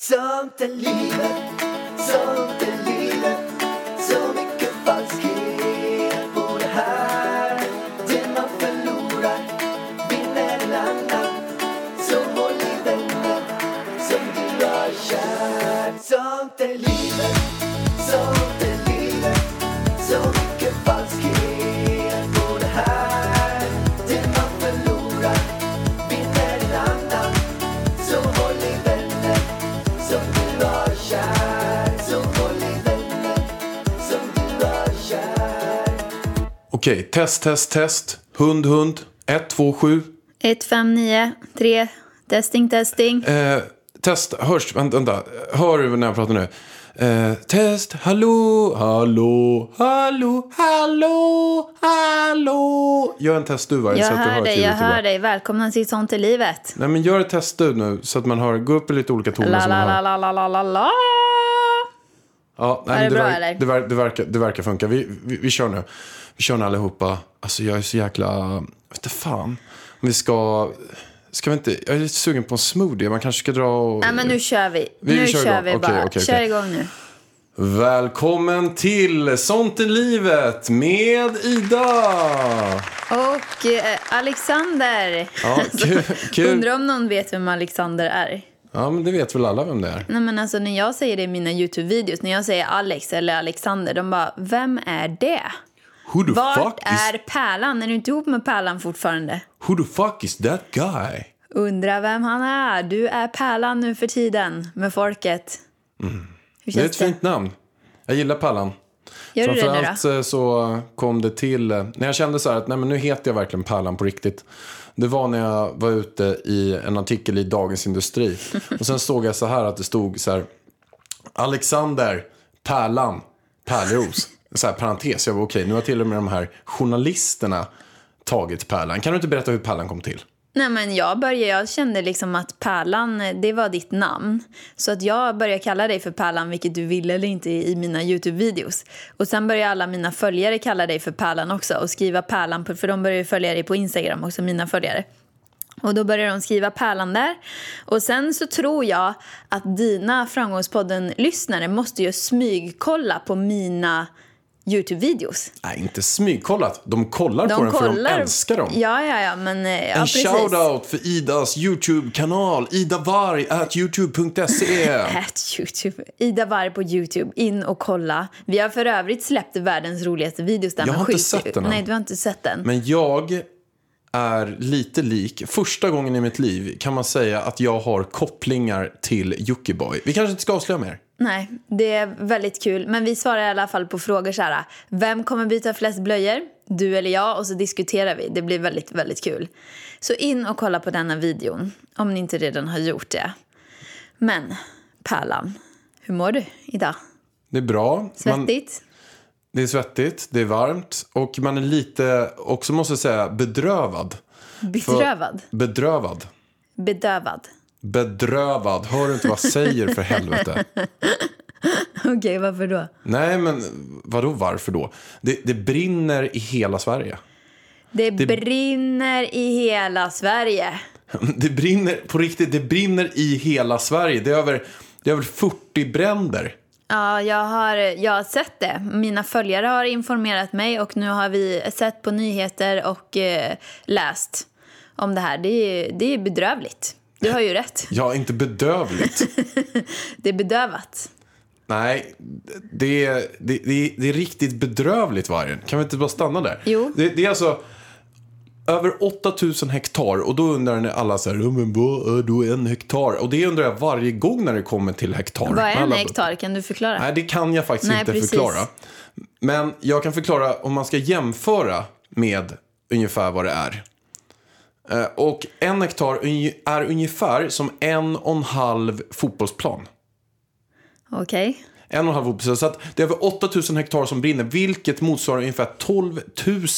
Sånt är livet, sånt Okej, test, test, test. Hund, hund. 1, 2, 7. 1, 5, 9, 3. Testing, testing. Eh, test, hörs, vänta, vänta. Hör du när jag pratar nu? Eh, test, hallå, hallå, hallå, hallå, hallå. Gör en test du varje Jag så att du hör dig, jag hör dig. Välkomna till Sånt i livet. Nej men gör ett test du nu så att man hör. Gå upp i lite olika toner La, som la, man la, hör. la, la, la, la, la. Ja, Var det men bra, verk- eller? Det, ver- det, verkar, det verkar funka. Vi, vi, vi kör nu. Vi kör nu allihopa. Alltså jag är så jäkla... Vet fan. Vi ska... Ska vi inte... Jag är lite sugen på en smoothie. Man kanske ska dra och... Nej, men nu kör vi. Vi nu kör kör, vi bara. okej, Kör okej. igång nu. Välkommen till Sånt i livet med Ida! Och eh, Alexander. Ja, kul, kul. Undrar om någon vet vem Alexander är? Ja, men det vet väl alla vem det är. Nej, men alltså, när jag säger det i mina YouTube-videos, när jag säger Alex eller Alexander, de bara, vem är det? Who the, Vart fuck is, är Pärlan? Är du inte ihop med Pärlan fortfarande? who the fuck is that guy? Undrar vem han är. Du är Pärlan nu för tiden med folket. Mm. Det är ett det? fint namn. Jag gillar Pallan. Gör du det nu då? Framförallt eh, så kom det till, eh, när jag kände så här att nej men nu heter jag verkligen Pärlan på riktigt. Det var när jag var ute i en artikel i Dagens Industri. Och sen såg jag så här att det stod så här. Alexander Pärlan Pärleros. Så här parentes. Jag var okej, nu har till och med de här journalisterna tagit Pärlan. Kan du inte berätta hur Pärlan kom till? Nej, men jag, började, jag kände liksom att Pärlan, det var ditt namn. Så att jag började kalla dig för Pärlan, vilket du ville eller inte i mina YouTube-videos. Och sen började alla mina följare kalla dig för Pärlan också och skriva Pärlan, på, för de började ju följa dig på Instagram också, mina följare. Och då började de skriva Pärlan där. Och sen så tror jag att dina Framgångspodden-lyssnare måste ju smygkolla på mina YouTube-videos. Nej, inte smygkollat. De kollar på De den för de kollar. älskar dem. Ja, ja, ja, men... eh, Ja, En precis. shoutout för Idas YouTube-kanal, Ida Varg, at youtube.se. At YouTube. Ida Varg på YouTube. In och kolla. Vi har för övrigt släppt världens roligaste videos där. Jag har inte sett den än. Nej, du har inte sett den. Men jag är lite lik, första gången i mitt liv kan man säga att jag har kopplingar till Jockiboi. Vi kanske inte ska avslöja mer. Nej, det är väldigt kul. Men vi svarar i alla fall på frågor så här. Vem kommer byta flest blöjor? Du eller jag? Och så diskuterar vi. Det blir väldigt, väldigt kul. Så in och kolla på denna videon. Om ni inte redan har gjort det. Men, Pärlan. Hur mår du idag? Det är bra. Man, Svettigt? det är svettigt, det är varmt och man är lite, också måste jag säga, bedrövad. Bedrövad? Bedrövad. Bedövad? Bedrövad. Hör du inte vad jag säger för helvete? Okej, varför då? Nej, men vadå varför då? Det, det brinner i hela Sverige. Det, brinner i hela Sverige. Det brinner, på riktigt, det brinner i hela Sverige. Det är över, det är över 40 bränder. Ja, jag har, jag har sett det. Mina följare har informerat mig och nu har vi sett på nyheter och eh, läst om det här. Det är, det är bedrövligt. Du har ju rätt. Ja, inte bedövligt. Det är bedövat. Nej, det är, det, det, är, det är riktigt bedrövligt vargen. Kan vi inte bara stanna där? Jo. Det, det är alltså över 8000 hektar och då undrar ni alla så här, "Ja, men vad är då en hektar? Och det undrar jag varje gång när det kommer till hektar. Vad är en Alla- hektar? Kan du förklara? Nej, det kan jag faktiskt Nej, inte precis. förklara. Men jag kan förklara om man ska jämföra med ungefär vad det är. Eh, Och en hektar är ungefär som en och en halv fotbollsplan. Okej. En och en halv fotbollsplan. Så det är över 8000 hektar som brinner, vilket motsvarar ungefär 12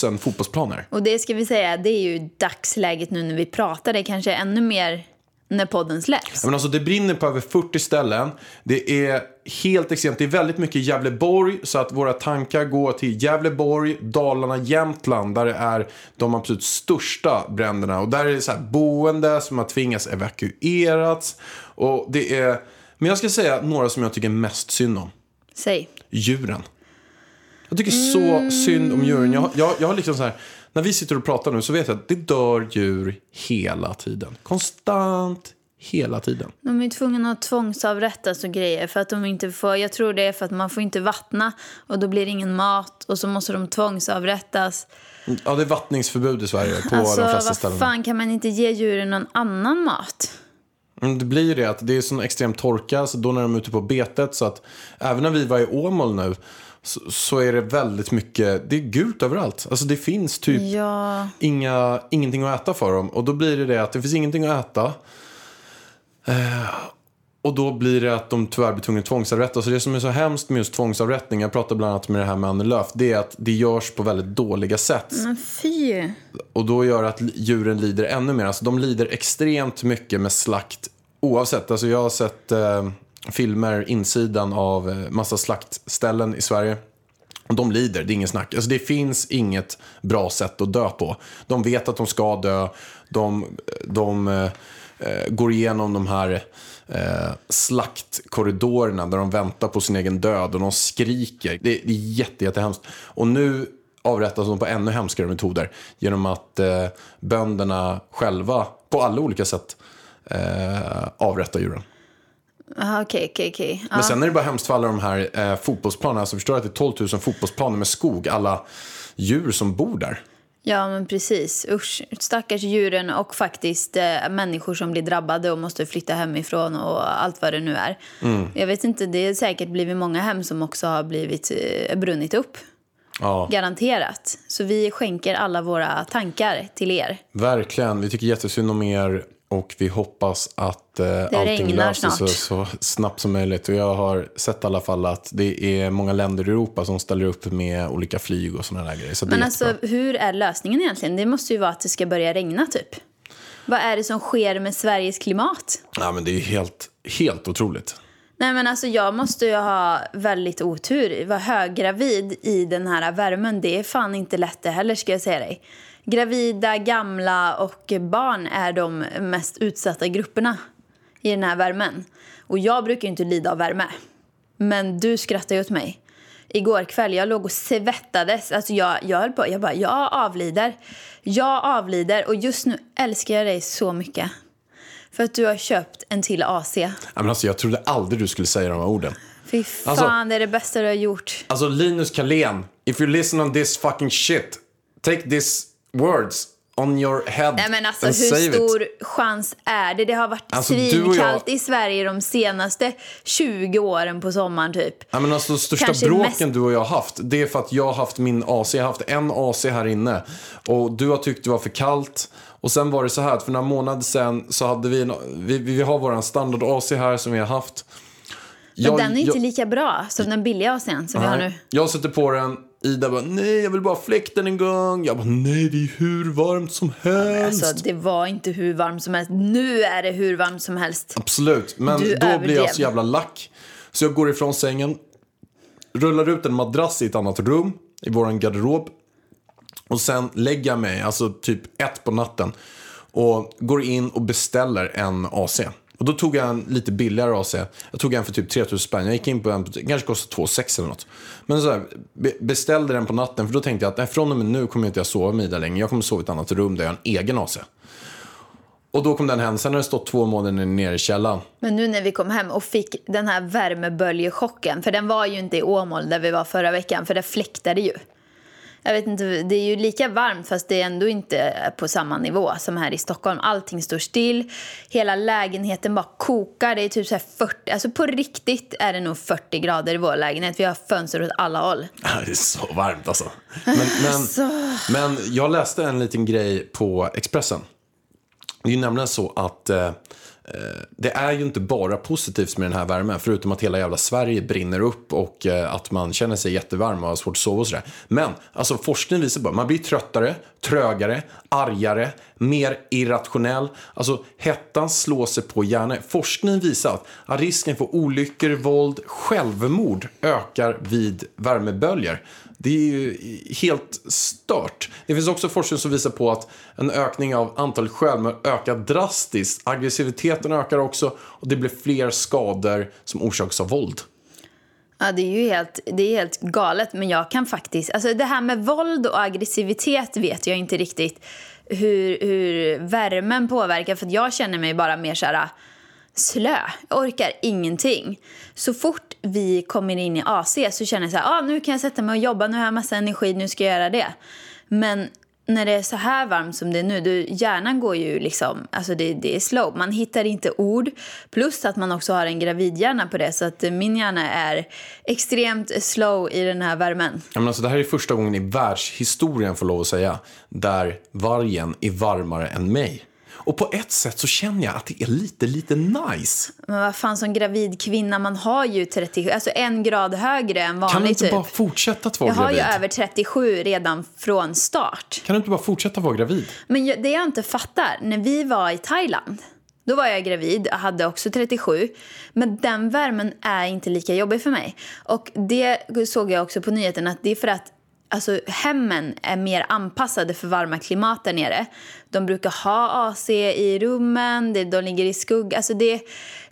000 fotbollsplaner. Och det ska vi säga, det är ju dagsläget nu när vi pratar. Det kanske är ännu mer när podden släpps. Men alltså det brinner på över 40 ställen. Det är helt extremt. Det är väldigt mycket Gävleborg. Så att våra tankar går till Gävleborg, Dalarna, Jämtland. Där det är de absolut största bränderna. Och där är det så här boende som har tvingats evakuerats. Och det är Men jag ska säga några som jag tycker mest synd om. Säg. Djuren. Jag tycker så synd om djuren. Jag, jag, jag har liksom så här, när vi sitter och pratar nu så vet jag att det dör djur hela tiden. Konstant, hela tiden. De är tvungna att tvångsavrättas och grejer för att de inte får, jag tror det är för att man får inte vattna och då blir det ingen mat och så måste de tvångsavrättas. Ja, det är vattningsförbud i Sverige på Alltså de flesta vad ställen. fan kan man inte ge djuren någon annan mat? Mm, Det blir det att det är sån extrem torka så då när de är ute på betet så att även när vi var i Åmål nu så, så är det väldigt mycket, det är gult överallt. Alltså det finns typ Ja, inga, ingenting att äta för dem. Och då blir det det att det finns ingenting att äta. Eh, och då blir det att de tyvärr blir tvungna att tvångsavrätta. Så det som är så hemskt med just tvångsavrättning, jag pratade bland annat med det här med Annie Lööf, det är att det görs på väldigt dåliga sätt. men fy. Och då gör att djuren lider ännu mer. Alltså de lider extremt mycket med slakt oavsett. Alltså jag har sett eh, filmer, insidan av eh, massa slaktställen i Sverige. Och de lider, det är ingen snack. Alltså det finns inget bra sätt att dö på. De vet att de ska dö. De, de eh, eh, går igenom de här eh, slaktkorridorerna där de väntar på sin egen död och de skriker. Det, det är jätte, jättehemskt. Och nu avrättas de på ännu hemskare metoder genom att eh, bönderna själva på alla olika sätt eh, avrättar djuren. Aha, Okej, okej, okej. Men sen är det bara hemskt för alla de här eh, fotbollsplanerna. Alltså förstår att det är 12 000 fotbollsplaner med skog, alla djur som bor där. Ja, men precis. Usch, stackars djuren och faktiskt eh, människor som blir drabbade och måste flytta hemifrån och allt vad det nu är. Mm. Jag vet inte, det är säkert blivit många hem som också har blivit eh, brunnit upp. Ja, Garanterat. Så vi skänker alla våra tankar till er. verkligen. Vi tycker jättesynd om er och vi hoppas att eh, allting löser sig så snabbt som möjligt. Och jag har sett i alla fall att det är många länder i Europa som ställer upp med olika flyg och sådana där grejer. Så Men alltså, jättebra. hur är lösningen egentligen? Det måste ju vara att det ska börja regna, typ. Vad är det som sker med Sveriges klimat? Ja, men det är helt, helt otroligt. Nej men alltså jag måste ju ha väldigt otur. Vara höggravid i den här värmen, det är fan inte lätt det heller ska jag säga dig. Gravida, gamla och barn är de mest utsatta grupperna i den här värmen. Och jag brukar ju inte lida av värme. Men du skrattar ju åt mig. Igår kväll, jag låg och svettades. Alltså jag, jag höll på, jag bara, jag avlider. Jag avlider och just nu älskar jag dig så mycket. För att du har köpt en till AC. Ja, men alltså, jag trodde aldrig du skulle säga de här orden. Fy fan, Alltså- det är det bästa du har gjort. Alltså Linus Karlén, if you listen on this fucking shit, take these words on your head Nej men alltså and hur save it. stor chans är det? Det har varit Alltså, svinkallt jag- i Sverige de senaste 20 åren på sommaren typ. Ja, men alltså, största Kanske bråken mest- du och jag har haft, det är för att jag har haft min AC. Jag har haft en AC här inne. Och du har tyckt det var för kallt. Och sen var det så här att för några månader sedan så hade vi, en, vi, vi har våran standard AC här som vi har haft. Men Jag- den är inte jag- lika bra som den billiga AC'n som vi har nu. Nej. Jag sätter på den. Ida bara, nej jag vill bara fläkta den en gång. Jag bara, nej det är hur varmt som helst. Alltså det var inte hur varmt som helst. Nu är det hur varmt som helst. Absolut, men Du då blir jag överdrev. så jävla lack. Så jag går ifrån sängen, rullar ut en madrass i ett annat rum, i våran garderob. Och sen lägger jag mig, alltså typ ett på natten. Och går in och beställer en AC. Och då tog jag en lite billigare AC. Jag tog en för typ 3000 spänn. Jag gick in på en, kanske kostade 2 6 eller något. Men så här, beställde den på natten. För då tänkte jag att nej, från och med nu kommer jag inte jag sova med Ida längre. Jag kommer sova i ett annat rum där jag har en egen AC. Och då kom den hem. Sen har det stått två månader nere i källaren. Men nu när vi kom hem och fick den här värmeböljechocken, för den var ju inte i Åmål där vi var förra veckan, för det fläktade ju. Jag vet inte, det är ju lika varmt fast det är ändå inte på samma nivå som här i Stockholm. Allting står still, hela lägenheten bara kokar. Det är typ så här 40, alltså på riktigt är det nog 40 grader i vår lägenhet. Vi har fönster åt alla håll. Det är så varmt alltså. Men, men, men jag läste en liten grej på Expressen. Det är ju nämligen så att eh, Eh, det är ju inte bara positivt med den här värmen. Förutom att hela jävla Sverige brinner upp och eh, att man känner sig jättevarm och har svårt att sova och sådär. Men alltså forskning visar bara man blir tröttare, trögare, argare, mer irrationell. Alltså hettan slår sig på hjärnan. Forskningen visar att risken för olyckor, våld, självmord ökar vid värmeböljor. Det är ju helt stört. Det finns också forskning som visar på att en ökning av antalet självmord ökar drastiskt. Aggressiviteten ökar också och det blir fler skador som orsakas av våld. Ja, det är ju helt, det är helt galet. Men jag kan faktiskt... Alltså det här med våld och aggressivitet vet jag inte riktigt hur, hur värmen påverkar. För jag känner mig bara mer så här slö. Jag orkar ingenting. Så fort vi kommer in i AC så känner jag så här, ah, nu kan jag sätta mig och jobba, nu har jag massa energi, nu ska jag göra det. Men när det är så här varmt som det är nu, då hjärnan går ju liksom, alltså det, det är slow. Man hittar inte ord, plus att man också har en gravidhjärna på det. Så att min hjärna är extremt slow i den här värmen. Ja, men alltså, det här är första gången i världshistorien, får lov att säga, där vargen är varmare än mig. Och på ett sätt så känner jag att det är lite, lite nice. Men vad fan, som gravid kvinna, man har ju 37, alltså en grad högre än vanligt Kan du inte typ. bara fortsätta att vara Jag har gravid? ju över 37 redan från start. Kan du inte bara fortsätta vara gravid? Men jag- det jag inte fattar, när vi var i Thailand, då var jag gravid, jag hade också 37. Men den värmen är inte lika jobbig för mig. Och det såg jag också på nyheten att det är för att alltså, hemmen är mer anpassade för varma klimat där nere. De brukar ha AC i rummen, det- de ligger i skugga. Alltså det,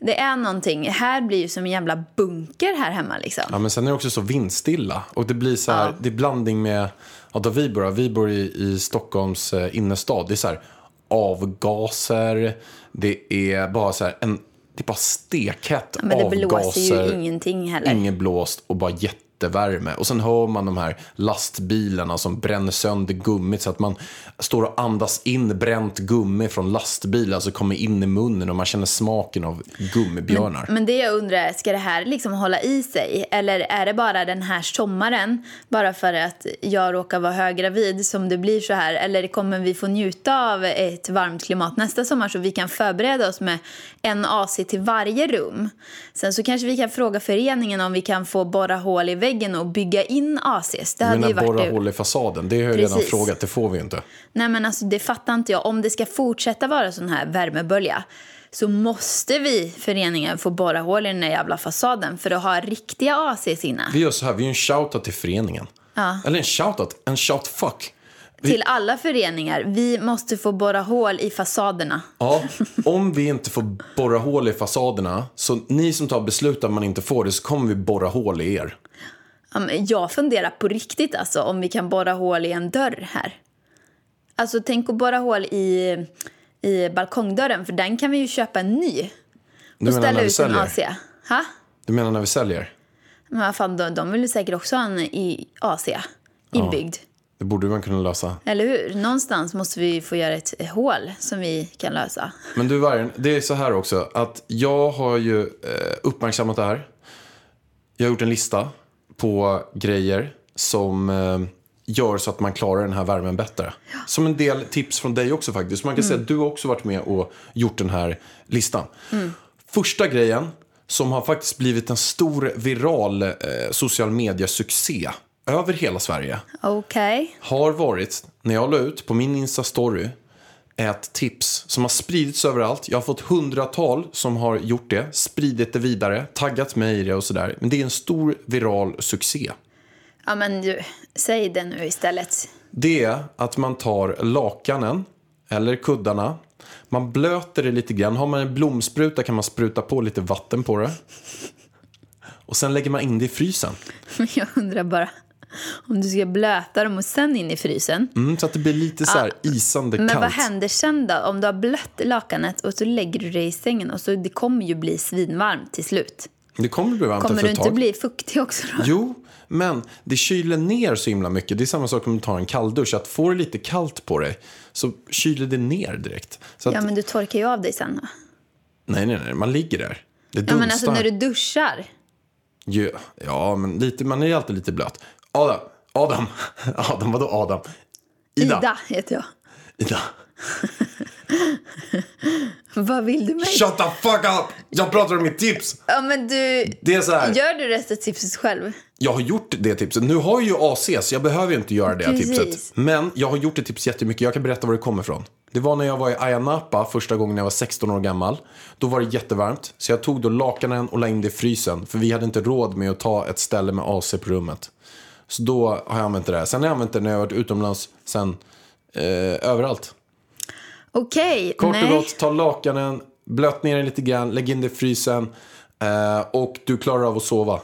det är någonting. Här blir ju som en jävla bunker här hemma liksom. Ja, men sen är det också så vindstilla. Och det blir så här, Ja. det är blandning med, ja, där vi bor, vi bor i, i Stockholms eh, innerstad. Det är så här avgaser, det är bara så här, en, det är bara stekhett Men det avgaser. blåser ju ingenting heller. Ingen blåst och bara jättevärme. Och sen hör man de här lastbilarna som bränner sönder gummit så att man står och andas in bränt gummi från lastbilar. Alltså kommer in i munnen och man känner smaken av gummibjörnar. Men det jag undrar är, ska det här liksom hålla i sig? Eller är det bara den här sommaren, bara för att jag råkar vara höggravid, som det blir så här? Eller kommer vi få njuta av ett varmt klimat nästa sommar så vi kan förbereda oss med en AC till varje rum? Sen så kanske vi kan fråga föreningen om vi kan få borra hål i väggen och bygga in ACs. Det hade ju menar varit... borra hål i fasaden? Det har jag redan Precis. frågat, det får vi ju inte. Nej men alltså det fattar inte jag. Om det ska fortsätta vara sån här värmebölja så måste vi, föreningen, få borra hål i den där jävla fasaden för att ha riktiga ACs inne. Vi gör så här, vi gör en shoutout till föreningen. Eller en shoutout, en shout-fuck. Vi, Till alla föreningar, vi måste få borra hål i fasaderna. ja, om vi inte får borra hål i fasaderna, så ni som tar beslut att man inte får det, så kommer vi borra hål i er. Ja, Jag funderar på riktigt alltså om vi kan borra hål i en dörr här. Alltså tänk att borra hål i, i balkongdörren för den kan vi ju köpa en ny. Du Och ställa ut en? AC. Ha? Du menar när vi säljer? Men vad fan, de, de vill ju säkert också ha en i AC inbyggd. Det borde man kunna lösa. Eller hur? Någonstans måste vi få göra ett hål som vi kan lösa. Men du Vargen, det är så här också att jag har ju eh, uppmärksammat det här. Jag har gjort en lista på grejer som eh, gör så att man klarar den här värmen bättre. Som en del tips från dig också faktiskt. Man kan säga att du har också varit med och gjort den här listan. Första grejen som har faktiskt blivit en stor viral eh, social media-succé över hela Sverige Okej. har varit, när jag la ut på min Insta-story, ett tips som har spridits överallt. Jag har fått hundratal som har gjort det, spridit det vidare, taggat mig i det och sådär. Men det är en stor viral succé. Ja, men du, säg det nu istället. Det är att man tar lakanen eller kuddarna. Man blöter det lite grann. Har man en blomspruta kan man spruta på lite vatten på det. Och sen lägger man in det i frysen. Jag undrar bara om du ska blöta dem och sen in i frysen. Mm, så att det blir lite så här isande Men kallt. vad händer sen då? Om du har blött lakanet och så lägger du det i sängen och så det kommer ju bli svinvarmt till slut. Det kommer bli varmt Kommer du inte bli fuktig också då? Jo, men det kyler ner så himla mycket. Det är samma sak om du tar en kalldusch. Att får du lite kallt på dig så kyler det ner direkt. Så att, Ja, men du torkar ju av dig sen. va? Nej, nej, nej. Man ligger där. Det Ja, men alltså när du duschar. ja, ja, men lite, man är ju alltid lite blöt. Adam, Adam, Adam, vadå Adam? Ida. Ida heter jag. Ida. Vad vill du mig? Shut the fuck up! Jag pratar om mitt tips. Ja, men du... Det är så här. Gör du av tipset själv? Jag har gjort det tipset. Nu har jag ju AC, så jag behöver ju inte göra det Precis. tipset. Men jag har gjort det tipset jättemycket. Jag kan berätta var det kommer ifrån. Det var när jag var i Ayia Napa första gången när jag var 16 år gammal. Då var det jättevarmt. Så jag tog då lakanen och la in det i frysen. För vi hade inte råd med att ta ett ställe med AC på rummet. Så då har jag använt det där. Sen har jag använt det när jag har varit utomlands. Sen eh, överallt. Okej, Kort nej. och gott, ta lakanen, blöt ner den lite grann, lägg in det i frysen. Eh, och du klarar av att sova.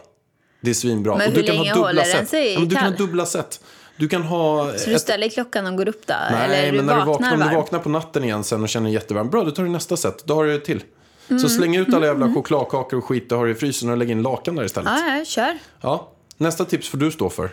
Det är svinbra. Men och hur du kan länge ha dubbla håller den sig Ja, du kan ha dubbla sätt. Du kan ha... Så du ställer klockan och går upp då? Nej, eller du men när du vaknar om du vaknar på natten igen sen och känner dig jättevarm, bra då tar du nästa sätt. Då har du det till. Mm. Så släng ut alla jävla chokladkakor och skit du har i frysen och lägg in lakan där istället. Ja, ja, kör. Ja. Nästa tips får du stå för.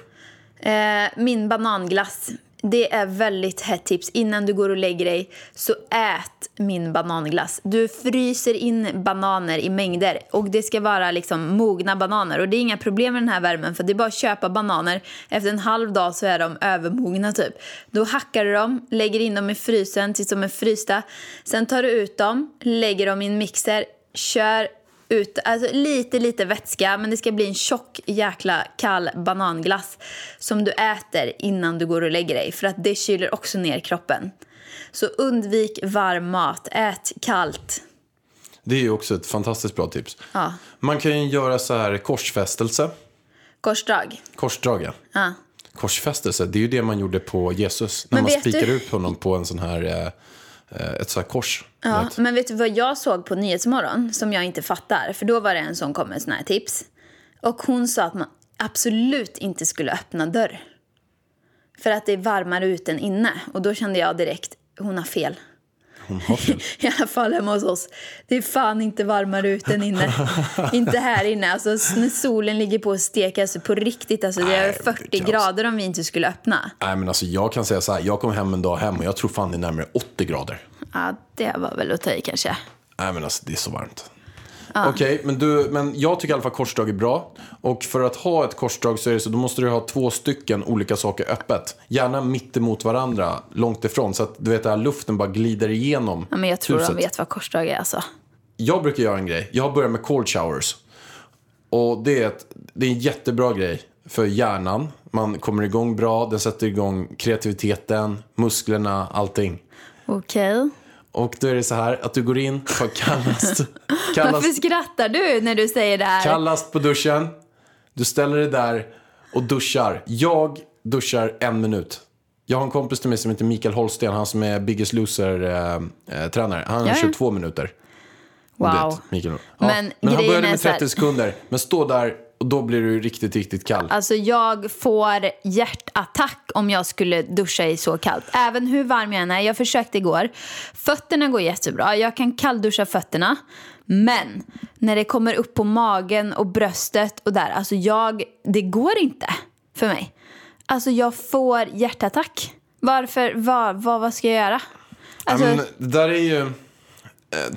Eh, min bananglass. Det är väldigt hett tips. Innan du går och lägger dig, så ät min bananglass. Du fryser in bananer i mängder och det ska vara liksom mogna bananer. Och det är inga problem med den här värmen för det är bara att köpa bananer. Efter en halv dag så är de övermogna typ. Då hackar du dem, lägger in dem i frysen tills de är frysta. Sen tar du ut dem, lägger dem i en mixer, kör ut, alltså lite, lite vätska, men det ska bli en tjock jäkla kall bananglass som du äter innan du går och lägger dig, för att det kyler också ner kroppen. Så undvik varm mat, ät kallt. Det är ju också ett fantastiskt bra tips. Ja. Man kan ju göra så här korsfästelse. Korsdrag. Korsdrag, ja. Ja. Korsfästelse, det är ju det man gjorde på Jesus. När Men man vet du- ut honom på en sån här, eh, ett så här kors. Ja, Vet. men vet du vad jag såg på Nyhetsmorgon som jag inte fattar? För då var det en som kom med såna här tips. Och hon sa att man absolut inte skulle öppna dörr. För att det är varmare ute än inne. Och då kände jag direkt, hon har fel. Hon har fel. I alla fall hemma hos oss. Det är fan inte varmare ute än inne. inte här inne. Alltså, när solen ligger på och steker alltså, på riktigt. Alltså, det är det 40 kan- grader om vi inte skulle öppna. Nej men alltså jag kan säga så här, jag kom hem en dag hem och jag tror fan det är närmare 80 grader. Ja, det var väl att ta i kanske. Nej men alltså det är så varmt. Okej, men, du, men jag tycker i alla fall korsdrag är bra. Och för att ha ett korsdrag så är det så, då måste du ha två stycken olika saker öppet. Gärna mitt emot varandra, långt ifrån. Så att du vet, att luften bara glider igenom Ja, men jag tror huset. de vet vad korsdrag är. Alltså. Jag brukar göra en grej. Jag har börjat med cold showers. Och det är, ett, det är en jättebra grej för hjärnan. Man kommer igång bra, den sätter igång kreativiteten, musklerna, allting. Okej. Och då är det så här att du går in, tar kallast, kallast, Varför skrattar du när du säger det här? kallast på duschen. Du ställer dig där och duschar. Jag duschar en minut. Jag har en kompis till mig som heter Mikael Holsten, han som är Biggest Loser-tränare. han Ja, kör två minuter. Wow. vet, Mikael. Ja. Men Men, han började med så här- 30 sekunder. Men stå där och då blir du riktigt, riktigt kall. Alltså jag får hjärtattack om jag skulle duscha i så kallt. Även hur varm jag än är. Jag försökte igår. Fötterna går jättebra. Jag kan kallduscha fötterna. Men när det kommer upp på magen och bröstet och där. Alltså jag, det går inte för mig. Alltså jag får hjärtattack. Varför? Vad, vad, vad ska jag göra? Alltså, men det där är ju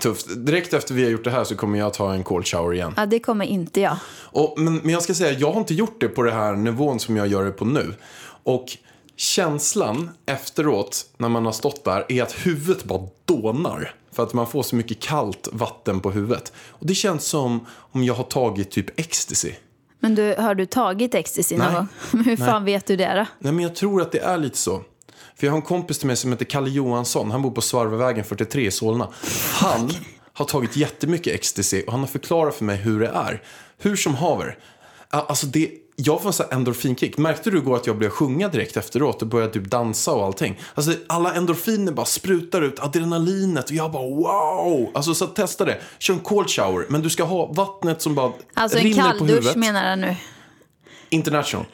tufft. Direkt efter vi har gjort det här så kommer jag ta en cold shower igen. ja, det kommer inte jag. Och, men, men jag ska säga, jag har inte gjort det på den här nivån som jag gör det på nu. Och känslan efteråt, när man har stått där, är att huvudet bara dånar. För att man får så mycket kallt vatten på huvudet. Och det känns som om jag har tagit typ ecstasy. Men du, har du tagit ecstasy någon gång? Hur fan vet du det då? Nej, men jag tror att det är lite så. För jag har en kompis till mig som heter Kalle Johansson. Han bor på Svarvavägen 43 i Solna. Han har tagit jättemycket ecstasy och han har förklarat för mig hur det är. Hur som haver. Alltså det, jag får en sån här endorfinkick. Märkte du igår att jag började sjunga direkt efteråt och började typ dansa och allting? Alltså alla endorfiner bara sprutar ut, adrenalinet och jag bara wow! Alltså så testa det. Kör en cold shower, men du ska ha vattnet som bara Alltså en rinner på kalldusch huvudet. menar jag nu. International.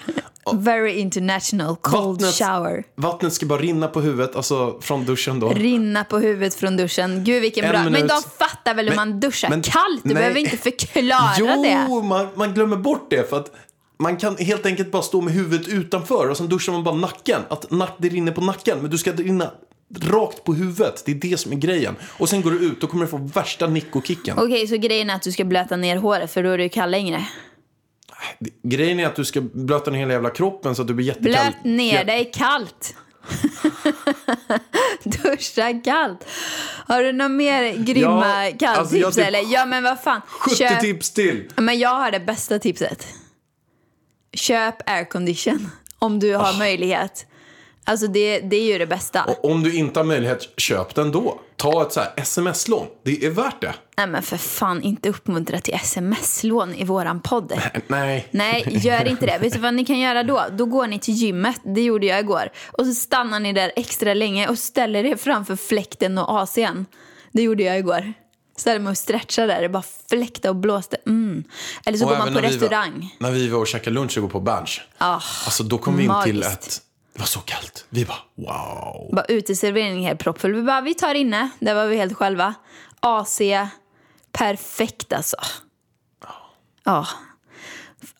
Very international cold Vattnet- shower. Vattnet ska bara rinna på huvudet, alltså från duschen då. Rinna på huvudet från duschen. Gud vilken En bra. Men minut. de fattar väl hur Men- man duschar men- kallt? Du nej. behöver inte förklara jo, det. Man, man glömmer bort det för att man kan helt enkelt bara stå med huvudet utanför och sen duschar man bara nacken. Att nack, det rinner på nacken, men du ska rinna rakt på huvudet. Det är det som är grejen. Och sen går du ut, då kommer du få värsta nickokicken. Okej, så grejen är att du ska blöta ner håret för då är du kall längre. Grejen är att du ska blöta ner hela jävla kroppen så att du blir jättekall. Blöt ner Ja. dig kallt. Duscha kallt. Har du några mer grymma Ja, kalltips alltså jag har typ eller? Ja men vad fan. 70 Köp- tips till! Men jag har det bästa tipset. Köp aircondition om du har möjlighet. Alltså det, det är ju det bästa. Och om du inte har möjlighet, köp den då. Ta ett så sms-lån. Det är värt det. Nej men för fan, inte uppmuntra till sms-lån i våran podd. Nej. Nej, gör inte det. Vet du vad ni kan göra då? Då går ni till gymmet, det gjorde jag igår. Och så stannar ni där extra länge och ställer er framför fläkten och AC'n. Det gjorde jag igår. Ställde mig och stretchade där, det bara fläkte och blåste. Mm. Eller så Och går man på när vi restaurang. Var, när vi var och käkade lunch igår på Berns. Ah, alltså då kom vi in till magiskt. ett... Det var så kallt. Vi bara wow. Bara uteservering helt proppfull. Vi bara, vi tar inne. Där var vi helt själva. AC, perfekt alltså. Ja.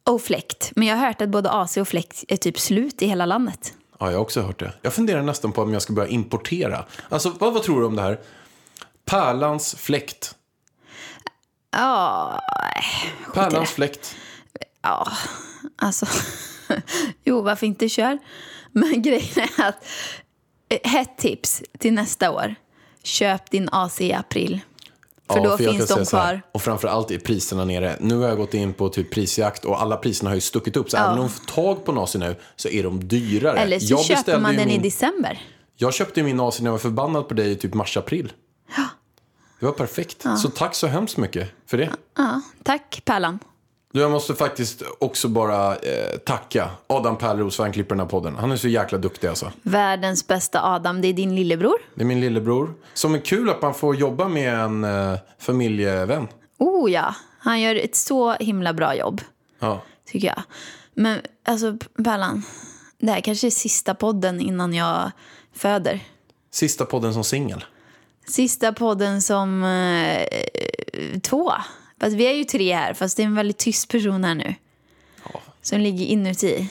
Och fläkt. Men jag har hört att både AC och fläkt är typ slut i hela landet. Ja, jag har också hört det. Jag funderar nästan på om jag ska börja importera. Alltså, vad, vad tror du om det här? Pärlans fläkt. Ja, Pärlans fläkt. ja, alltså. jo, varför inte kör? Men grejen är att eh, hett tips till nästa år. Köp din AC i april. För Ja, då jag finns de så här, kvar. Och framförallt är priserna nere. Nu har jag gått in på typ prisjakt och alla priserna har ju stuckit upp. Så även om de får tag på en AC nu så är de dyrare. Eller så jag köper man den min, i december. Jag köpte ju min AC när jag var förbannad på dig i typ mars-april. Det var perfekt. Så tack så hemskt mycket för det. Ja, tack Pärlan. Du, jag måste faktiskt också bara eh, tacka Adam Pärleros för att han klipper den här podden. Han är så jäkla duktig alltså. Världens bästa Adam, det är din lillebror. Det är min lillebror. Som är kul att man får jobba med en eh, familjevän. Oh ja, han gör ett så himla bra jobb, Ja. tycker jag. Men alltså, Pärlan, det här kanske är sista podden innan jag föder. Sista podden som singel. Sista podden som eh, två. Fast vi är ju tre här, fast det är en väldigt tyst person här nu. Som ligger inuti.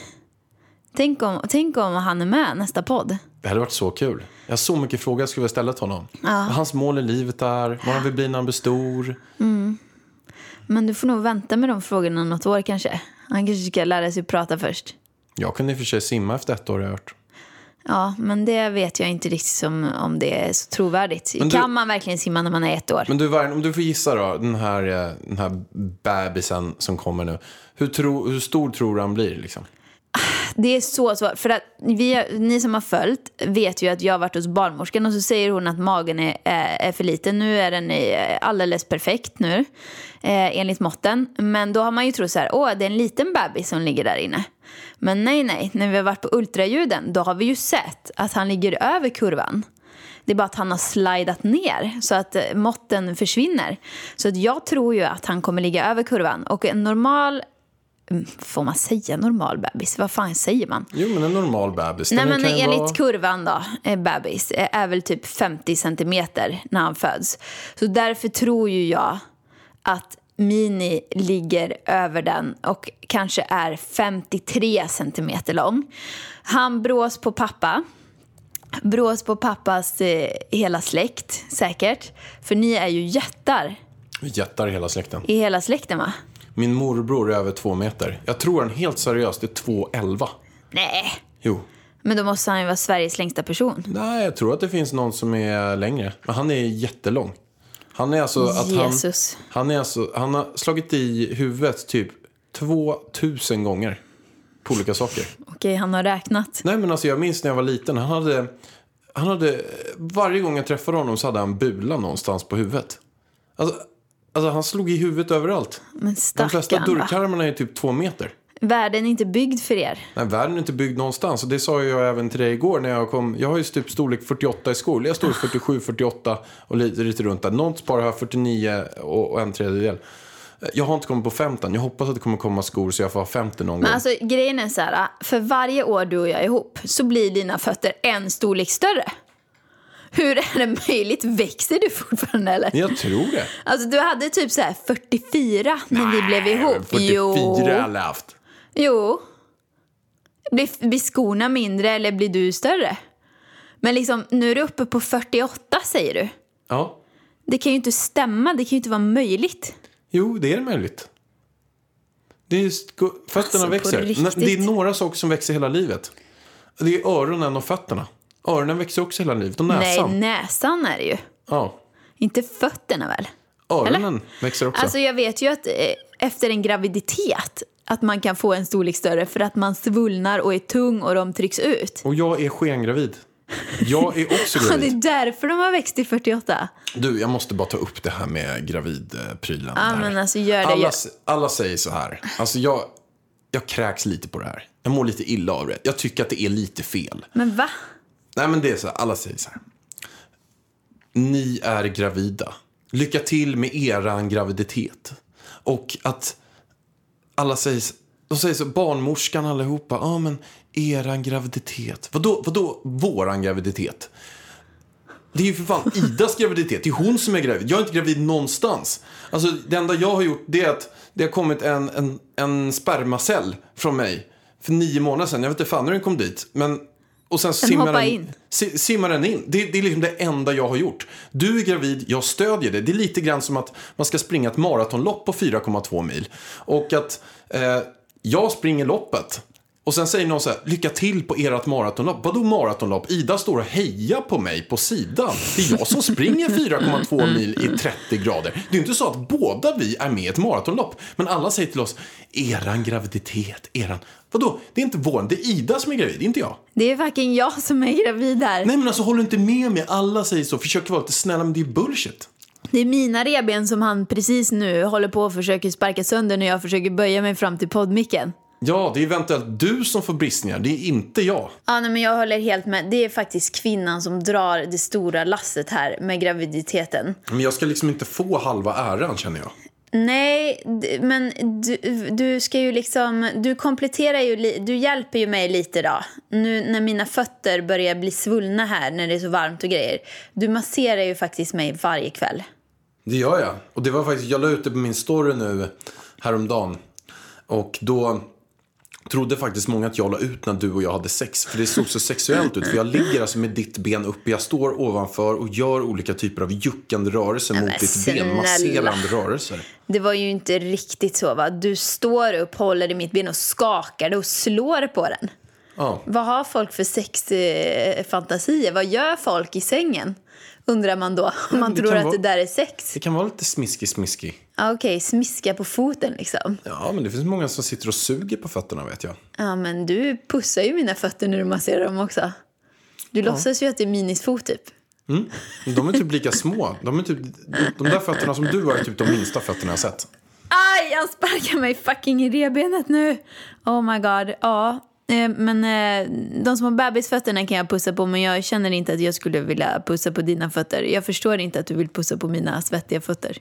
Tänk om, tänk om han är med nästa podd. Det hade varit så kul. Jag har så mycket frågor jag skulle vilja ställa till honom. Vad hans mål i livet är, vad han vill bli när han blir stor. Men du får nog vänta med de frågorna något år kanske. Han kanske ska lära sig prata först. Jag kunde i och för sig simma efter ett år har jag hört. Ja, men det vet jag inte riktigt som, om det är så trovärdigt. Du- Kan man verkligen simma när man är ett år? Men du, Vargen, om du får gissa då, den här, eh, den här bebisen som kommer nu. Hur, tro, hur stor tror du han blir liksom? Det är så svårt. För att vi, ni som har följt vet ju att jag har varit hos barnmorskan och så säger hon att magen är, eh, är, för liten. Nu är den eh, alldeles perfekt nu, eh, enligt måtten. Men då har man ju trott så här, åh det är en liten bebis som ligger där inne. Men nej, nej, när vi har varit på ultraljuden då har vi ju sett att han ligger över kurvan. Det är bara att han har slidat ner så att eh, måtten försvinner. Så att jag tror ju att han kommer ligga över kurvan. Och en normal, får man säga normal bebis? Vad fan säger man? Jo, men en normal bebis. Nej men enligt vara- kurvan då, eh, bebis, eh, är väl typ 50 centimeter när han föds. Så därför tror ju jag att Mini ligger över den och kanske är 53 centimeter lång. Han brås på pappa. Brås på pappas eh, hela släkt, säkert. För ni är ju jättar Jättar i hela släkten. i hela släkten va? Min morbror är över två meter. Jag tror han helt seriöst är 2,11. Nej, Jo. men då måste han ju vara Sveriges längsta person. Nej, jag tror att det finns någon som är längre. Men han är jättelång. Han är alltså att Jesus. han... Han, är alltså, han har slagit i huvudet typ 2000 gånger. På olika saker. Okej, han har räknat. Nej men alltså jag minns när jag var liten. Han hade... Han hade... Varje gång jag träffade honom så hade han bula någonstans på huvudet. Alltså, alltså han slog i huvudet överallt. Men De flesta stackarn dörrkarmarna är typ två meter. Världen är inte byggd för er. Nej, världen är inte byggd någonstans. Och det sa jag även till dig igår när jag kom. Jag har ju typ storlek 48 i skor. Jag står 47, 48 och lite, lite runt där. Något par har 49 och, och en tredjedel. Jag har inte kommit på 15. Jag hoppas att det kommer komma skor så jag får ha 50 någon gång. Men alltså grejen är så här, för varje år du och jag är ihop så blir dina fötter en storlek större. Hur är det möjligt? Växer du fortfarande eller? Jag tror det. Alltså du hade typ så här 44 när vi blev ihop. 44 Jo. har jag haft. Jo. Blir, blir skorna mindre eller blir du större? Men liksom, nu är du uppe på 48 säger du. Ja. Det kan ju inte stämma, det kan ju inte vara möjligt. Jo, det är möjligt. Det är just, fötterna Alltså, växer. Det är några saker som växer hela livet. Det är öronen och fötterna. Öronen växer också hela livet. Och näsan. Nej, näsan är det ju. Ja. Inte fötterna väl? Öronen växer också. Alltså jag vet ju att eh, efter en graviditet att man kan få en storlek större för att man svullnar och är tung och de trycks ut. Och jag är skengravid. Jag är också Ja, det gravid. är därför de har växt till 48. Du, jag måste bara ta upp det här med gravidprylen. Ja, men alltså gör det. alla, alla säger så här. Alltså jag, jag kräks lite på det här. Jag mår lite illa av det. Jag tycker att det är lite fel. Men va? Nej men det är så här, alla säger så här. Ni är gravida. Lycka till med eran graviditet. Och att alla säger, de säger så, barnmorskan allihopa, ja ah, men eran graviditet. Vadå, vadå våran graviditet? Det är ju för fan Idas graviditet. Det är hon som är gravid. Jag är inte gravid någonstans. Alltså det enda jag har gjort det är att det har kommit en, en, en spermacell från mig för nio månader sedan. Jag vet inte fan hur den kom dit. Men, och sen simmar hoppar den, in. si- simmar den in. Det, det är liksom det enda jag har gjort. Du är gravid, jag stödjer det. Det är lite grann som att man ska springa ett maratonlopp på 4,2 mil. Och att eh, jag springer loppet. Och sen säger någon så här, lycka till på ert maratonlopp. Vadå maratonlopp? Ida står och hejar på mig på sidan. Det är jag som springer 4,2 mil i 30 grader. Det är inte så att båda vi är med i ett maratonlopp. Men alla säger till oss, eran graviditet, eran... Vadå? Det är inte vår, det är Ida som är gravid, inte jag. Det är fucking jag som är gravid här. Nej men alltså håll inte med mig. Alla säger så. Försöker vara lite snälla men det är bullshit. Det är mina reben som han precis nu håller på och försöker sparka sönder när jag försöker böja mig fram till poddmicken. Ja, det är eventuellt du som får bristningar. Det är inte jag. Ja, nej, men jag håller helt med. Det är faktiskt kvinnan som drar det stora lasset här med graviditeten. Men jag ska liksom inte få halva äran känner jag. Nej, men du, du ska ju liksom... Du kompletterar ju... Du hjälper ju mig lite då. Nu när mina fötter börjar bli svullna här när det är så varmt och grejer. Du masserar ju faktiskt mig varje kväll. Det gör jag. Och det var faktiskt, jag la ut det på min story nu häromdagen. Och då trodde faktiskt många att jag la ut när du och jag hade sex. För det såg så sexuellt ut. För jag ligger alltså med ditt ben uppe, jag står ovanför och gör olika typer av juckande rörelser men mot ditt snälla. ben. Masserande rörelser. Det var ju inte riktigt så va? Du står upp, håller i mitt ben och skakar det och slår på den. Ja. Vad har folk för sexfantasier? Vad gör folk i sängen? Undrar man då, om man det tror att vara- det där är sex. Det kan vara lite smiski-smiski. Ja, Okej, smiska på foten liksom. Ja, men det finns många som sitter och suger på fötterna vet jag. Ja, men du pussar ju mina fötter när du masserar dem också. Du låtsas ju att det är Minis fot typ. De är typ lika små. De, är typ, de där fötterna som du har är typ de minsta fötterna jag sett. Aj, jag sparkar mig fucking i revbenet nu. Oh my god. Ja, men eh, de små bebisfötterna kan jag pussa på men jag känner inte att jag skulle vilja pussa på dina fötter. Jag förstår inte att du vill pussa på mina svettiga fötter.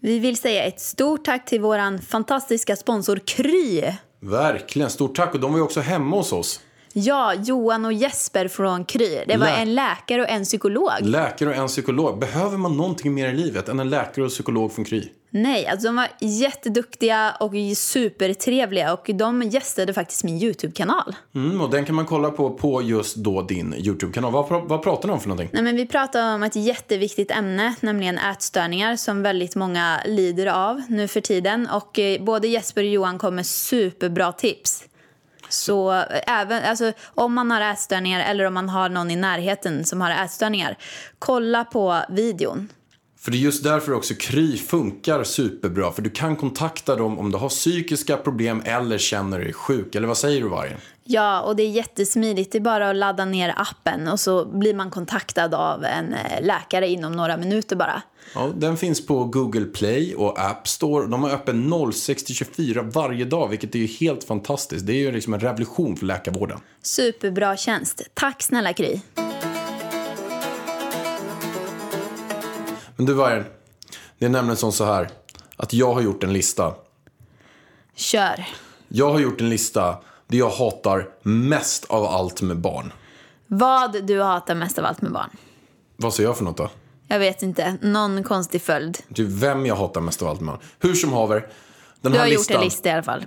Vi vill säga ett stort tack till våran fantastiska sponsor Kry. Verkligen. Stort tack. Och de var ju också hemma hos oss. Ja, Johan och Jesper från Kry. Det var Lä- en läkare och en psykolog. Läkare och en psykolog. Behöver man någonting mer i livet än en läkare och psykolog från Kry? Nej, alltså de var jätteduktiga och supertrevliga och de gästade faktiskt min YouTube-kanal. Mm, och den kan man kolla på på just då din YouTube-kanal. Vad, vad pratar ni om för någonting? Nej, men vi pratar om ett jätteviktigt ämne, nämligen ätstörningar som väldigt många lider av nu för tiden. Och eh, både Jesper och Johan kom med superbra tips. Så eh, även, alltså, om man har ätstörningar eller om man har någon i närheten som har ätstörningar, kolla på videon. För det är just därför också Kry funkar superbra. För du kan kontakta dem om du har psykiska problem eller känner dig sjuk. Eller vad säger du Vargen? Ja, och det är jättesmidigt. Det är bara att ladda ner appen och så blir man kontaktad av en eh, läkare inom några minuter bara. Ja, den finns på Google Play och App Store. De har öppen 06-24 varje dag, vilket är ju helt fantastiskt. Det är ju liksom en revolution för läkarvården. Superbra tjänst. Tack snälla Kry. Men du Vargen, det är nämligen som så här att jag har gjort en lista. Kör. Jag har gjort en lista där jag hatar mest av allt med barn. Vad du hatar mest av allt med barn? Vad säger jag för något då? Jag vet inte. Någon konstig följd. Typ vem jag hatar mest av allt med barn. Hur som haver, den Du har gjort listan en lista i alla fall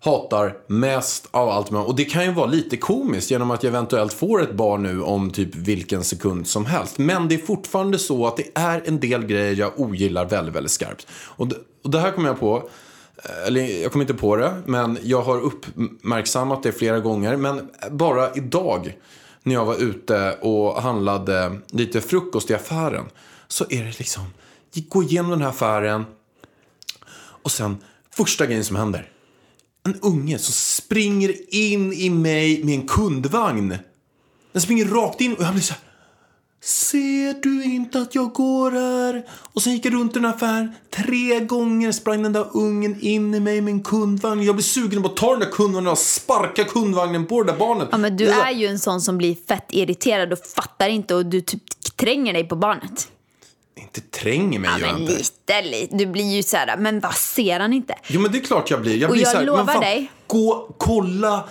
hatar mest av allt med. Och det kan ju vara lite komiskt genom att jag eventuellt får ett barn nu om typ vilken sekund som helst. Men det är fortfarande så att det är en del grejer jag ogillar väldigt, väldigt skarpt. Och det, och det här kommer jag på. Eh, eller jag kommer inte på det, men jag har uppmärksammat det flera gånger. Men bara idag när jag var ute och handlade lite frukost i affären. Så är det liksom, gå igenom den här affären. Och sen, första grejen som händer. En unge som springer in i mig med en kundvagn. Den springer rakt in och jag blir så här. Ser du inte att jag går här? Och sen gick jag runt i en affär. Tre gånger sprang den där ungen in i mig med en kundvagn. Jag blir sugen på att ta den där kundvagnen och sparka kundvagnen på det där barnet. Ja, men du är ju en sån som blir fett irriterad och fattar inte och du typ tränger dig på barnet. Inte tränger mig Ja, men inte. lite, lite. Du blir ju så här, men vad ser han inte? Jo men det är klart jag blir. Jag Och blir jag här, lovar fan, dig- Gå, kolla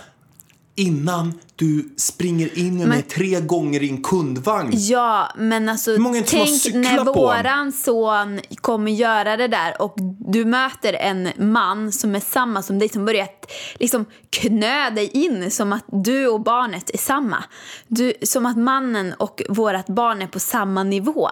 innan du springer in med mig tre gånger i en kundvagn. Ja, men alltså många tänk när våran son kommer göra det där och du möter en man som är samma som dig som börjar liksom knö dig in som att du och barnet är samma. Du, som att mannen och vårat barn är på samma nivå.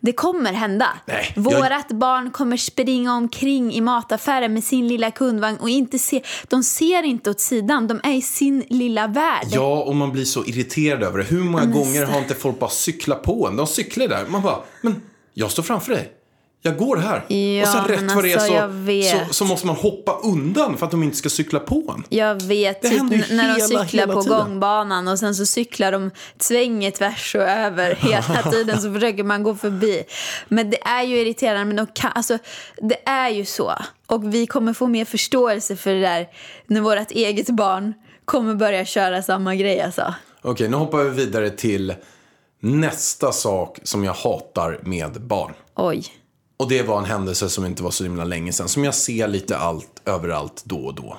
Det kommer hända. Nej, jag- Vårat barn kommer springa omkring i mataffären med sin lilla kundvagn och inte se, de ser inte åt sidan, de är i sin lilla värld. Ja, och man blir så irriterad över det. Hur många gånger har inte folk bara cyklat på en? De cyklar där. Man bara, men jag står framför dig. Jag går här. Ja, och sen rätt vad det är alltså, så, så, så måste man hoppa undan för att de inte ska cykla på en. Jag vet, Det typ händer ju n- när de hela- cyklar hela på tiden. gångbanan och sen så cyklar de svänger tvärs och över hela tiden så försöker man gå förbi. Men det är ju irriterande, men de kan, alltså, det är ju så. Och vi kommer få mer förståelse för det där när vårt eget barn kommer börja köra samma grej alltså. Okej, nu hoppar vi vidare till nästa sak som jag hatar med barn. Oj. Och det var en händelse som inte var så himla länge sedan. Som jag ser lite allt, överallt, då och då.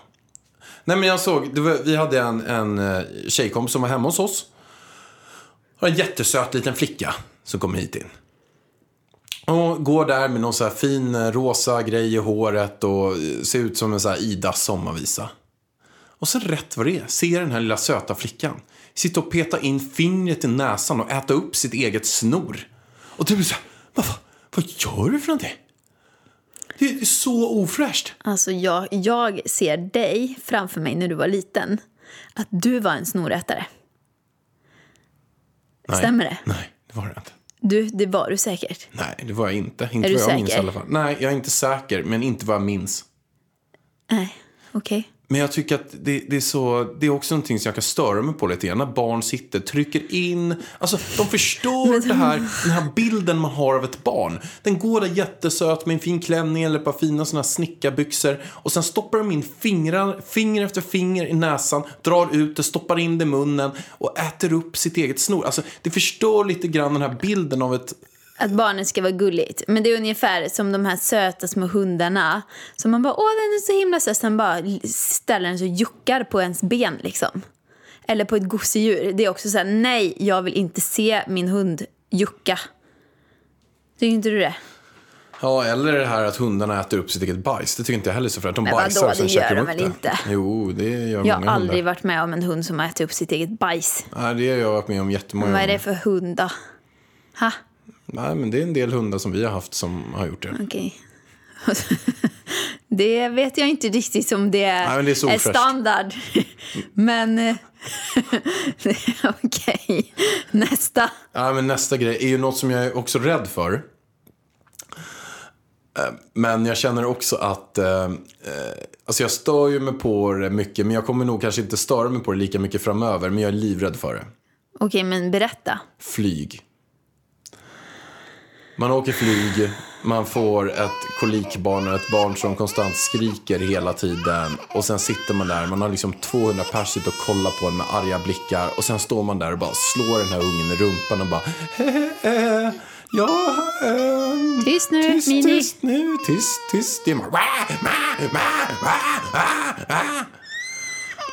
Nej men jag såg, det var, vi hade en, en eh, tjejkompis som var hemma hos oss. Och en jättesöt liten flicka som kom hit in. Och går där med någon så här fin eh, rosa grej i håret och eh, ser ut som en så här Idas sommarvisa. Och sen rätt vad det är ser den här lilla söta flickan sitta och peta in fingret i näsan och äta upp sitt eget snor. Och du blir så här, vad, fan? Vad gör du för någonting? Det är så ofräscht. Alltså jag, jag ser dig framför mig när du var liten. Att du var en snorätare. Nej. Stämmer det? Nej, det var det inte. Du, det var du säkert. Nej, det var jag inte. Inte Är vad jag minns i säker? alla fall. Nej, jag är inte säker, men inte vad jag minns. Nej, okej. Men jag tycker att det, det, är så, det är också någonting som jag kan störa mig på lite grann. När barn sitter, trycker in. Alltså, de förstör det här, den här bilden man har av ett barn. Den går där jättesöt med en fin klänning eller ett par fina såna här snickarbyxor. Och sen stoppar de in fingrar, finger efter finger i näsan, drar ut det, stoppar in det i munnen och äter upp sitt eget snor. Alltså, det förstör lite grann den här bilden av ett Att barnet ska vara gulligt. Men det är ungefär som de här söta små hundarna. Som man bara, åh den är så himla söt. Sen bara ställer den sig och juckar på ens ben liksom. Eller på ett gosedjur. Det är också så här, nej jag vill inte se min hund jucka. Tycker inte du det? Ja, eller det här att hundarna äter upp sitt eget bajs. Det tycker inte jag heller så för att de Men bajsar och sen käkar de upp det. inte? Jo, det gör Jag har många aldrig hundar. varit med om en hund som har ätit upp sitt eget bajs. Nej, det har jag varit med om jättemånga Vad är det för hund då? Ha? Nej, men det är en del hundar som vi har haft som har gjort det. Okej. Det vet jag inte riktigt om det är, Nej, men det är så ofräscht. standard. Men eh, okej, nästa. Ja, men nästa grej är ju något som jag är också rädd för. Eh, Men jag känner också att, eh, alltså jag stör ju mig på det mycket, men jag kommer nog kanske inte störa mig på det lika mycket framöver, men jag är livrädd för det. Okej, men berätta. Flyg. Man åker flyg, man får ett kolikbarn, ett barn som konstant skriker hela tiden. Och sen sitter man där, man har liksom 200 pers och kollar på en med arga blickar. Och sen står man där och bara slår den här ungen i rumpan och bara eh, Ja, ehm, Tyst nu, tyst, Mini. tyst nu, tyst, tyst. Det är bara.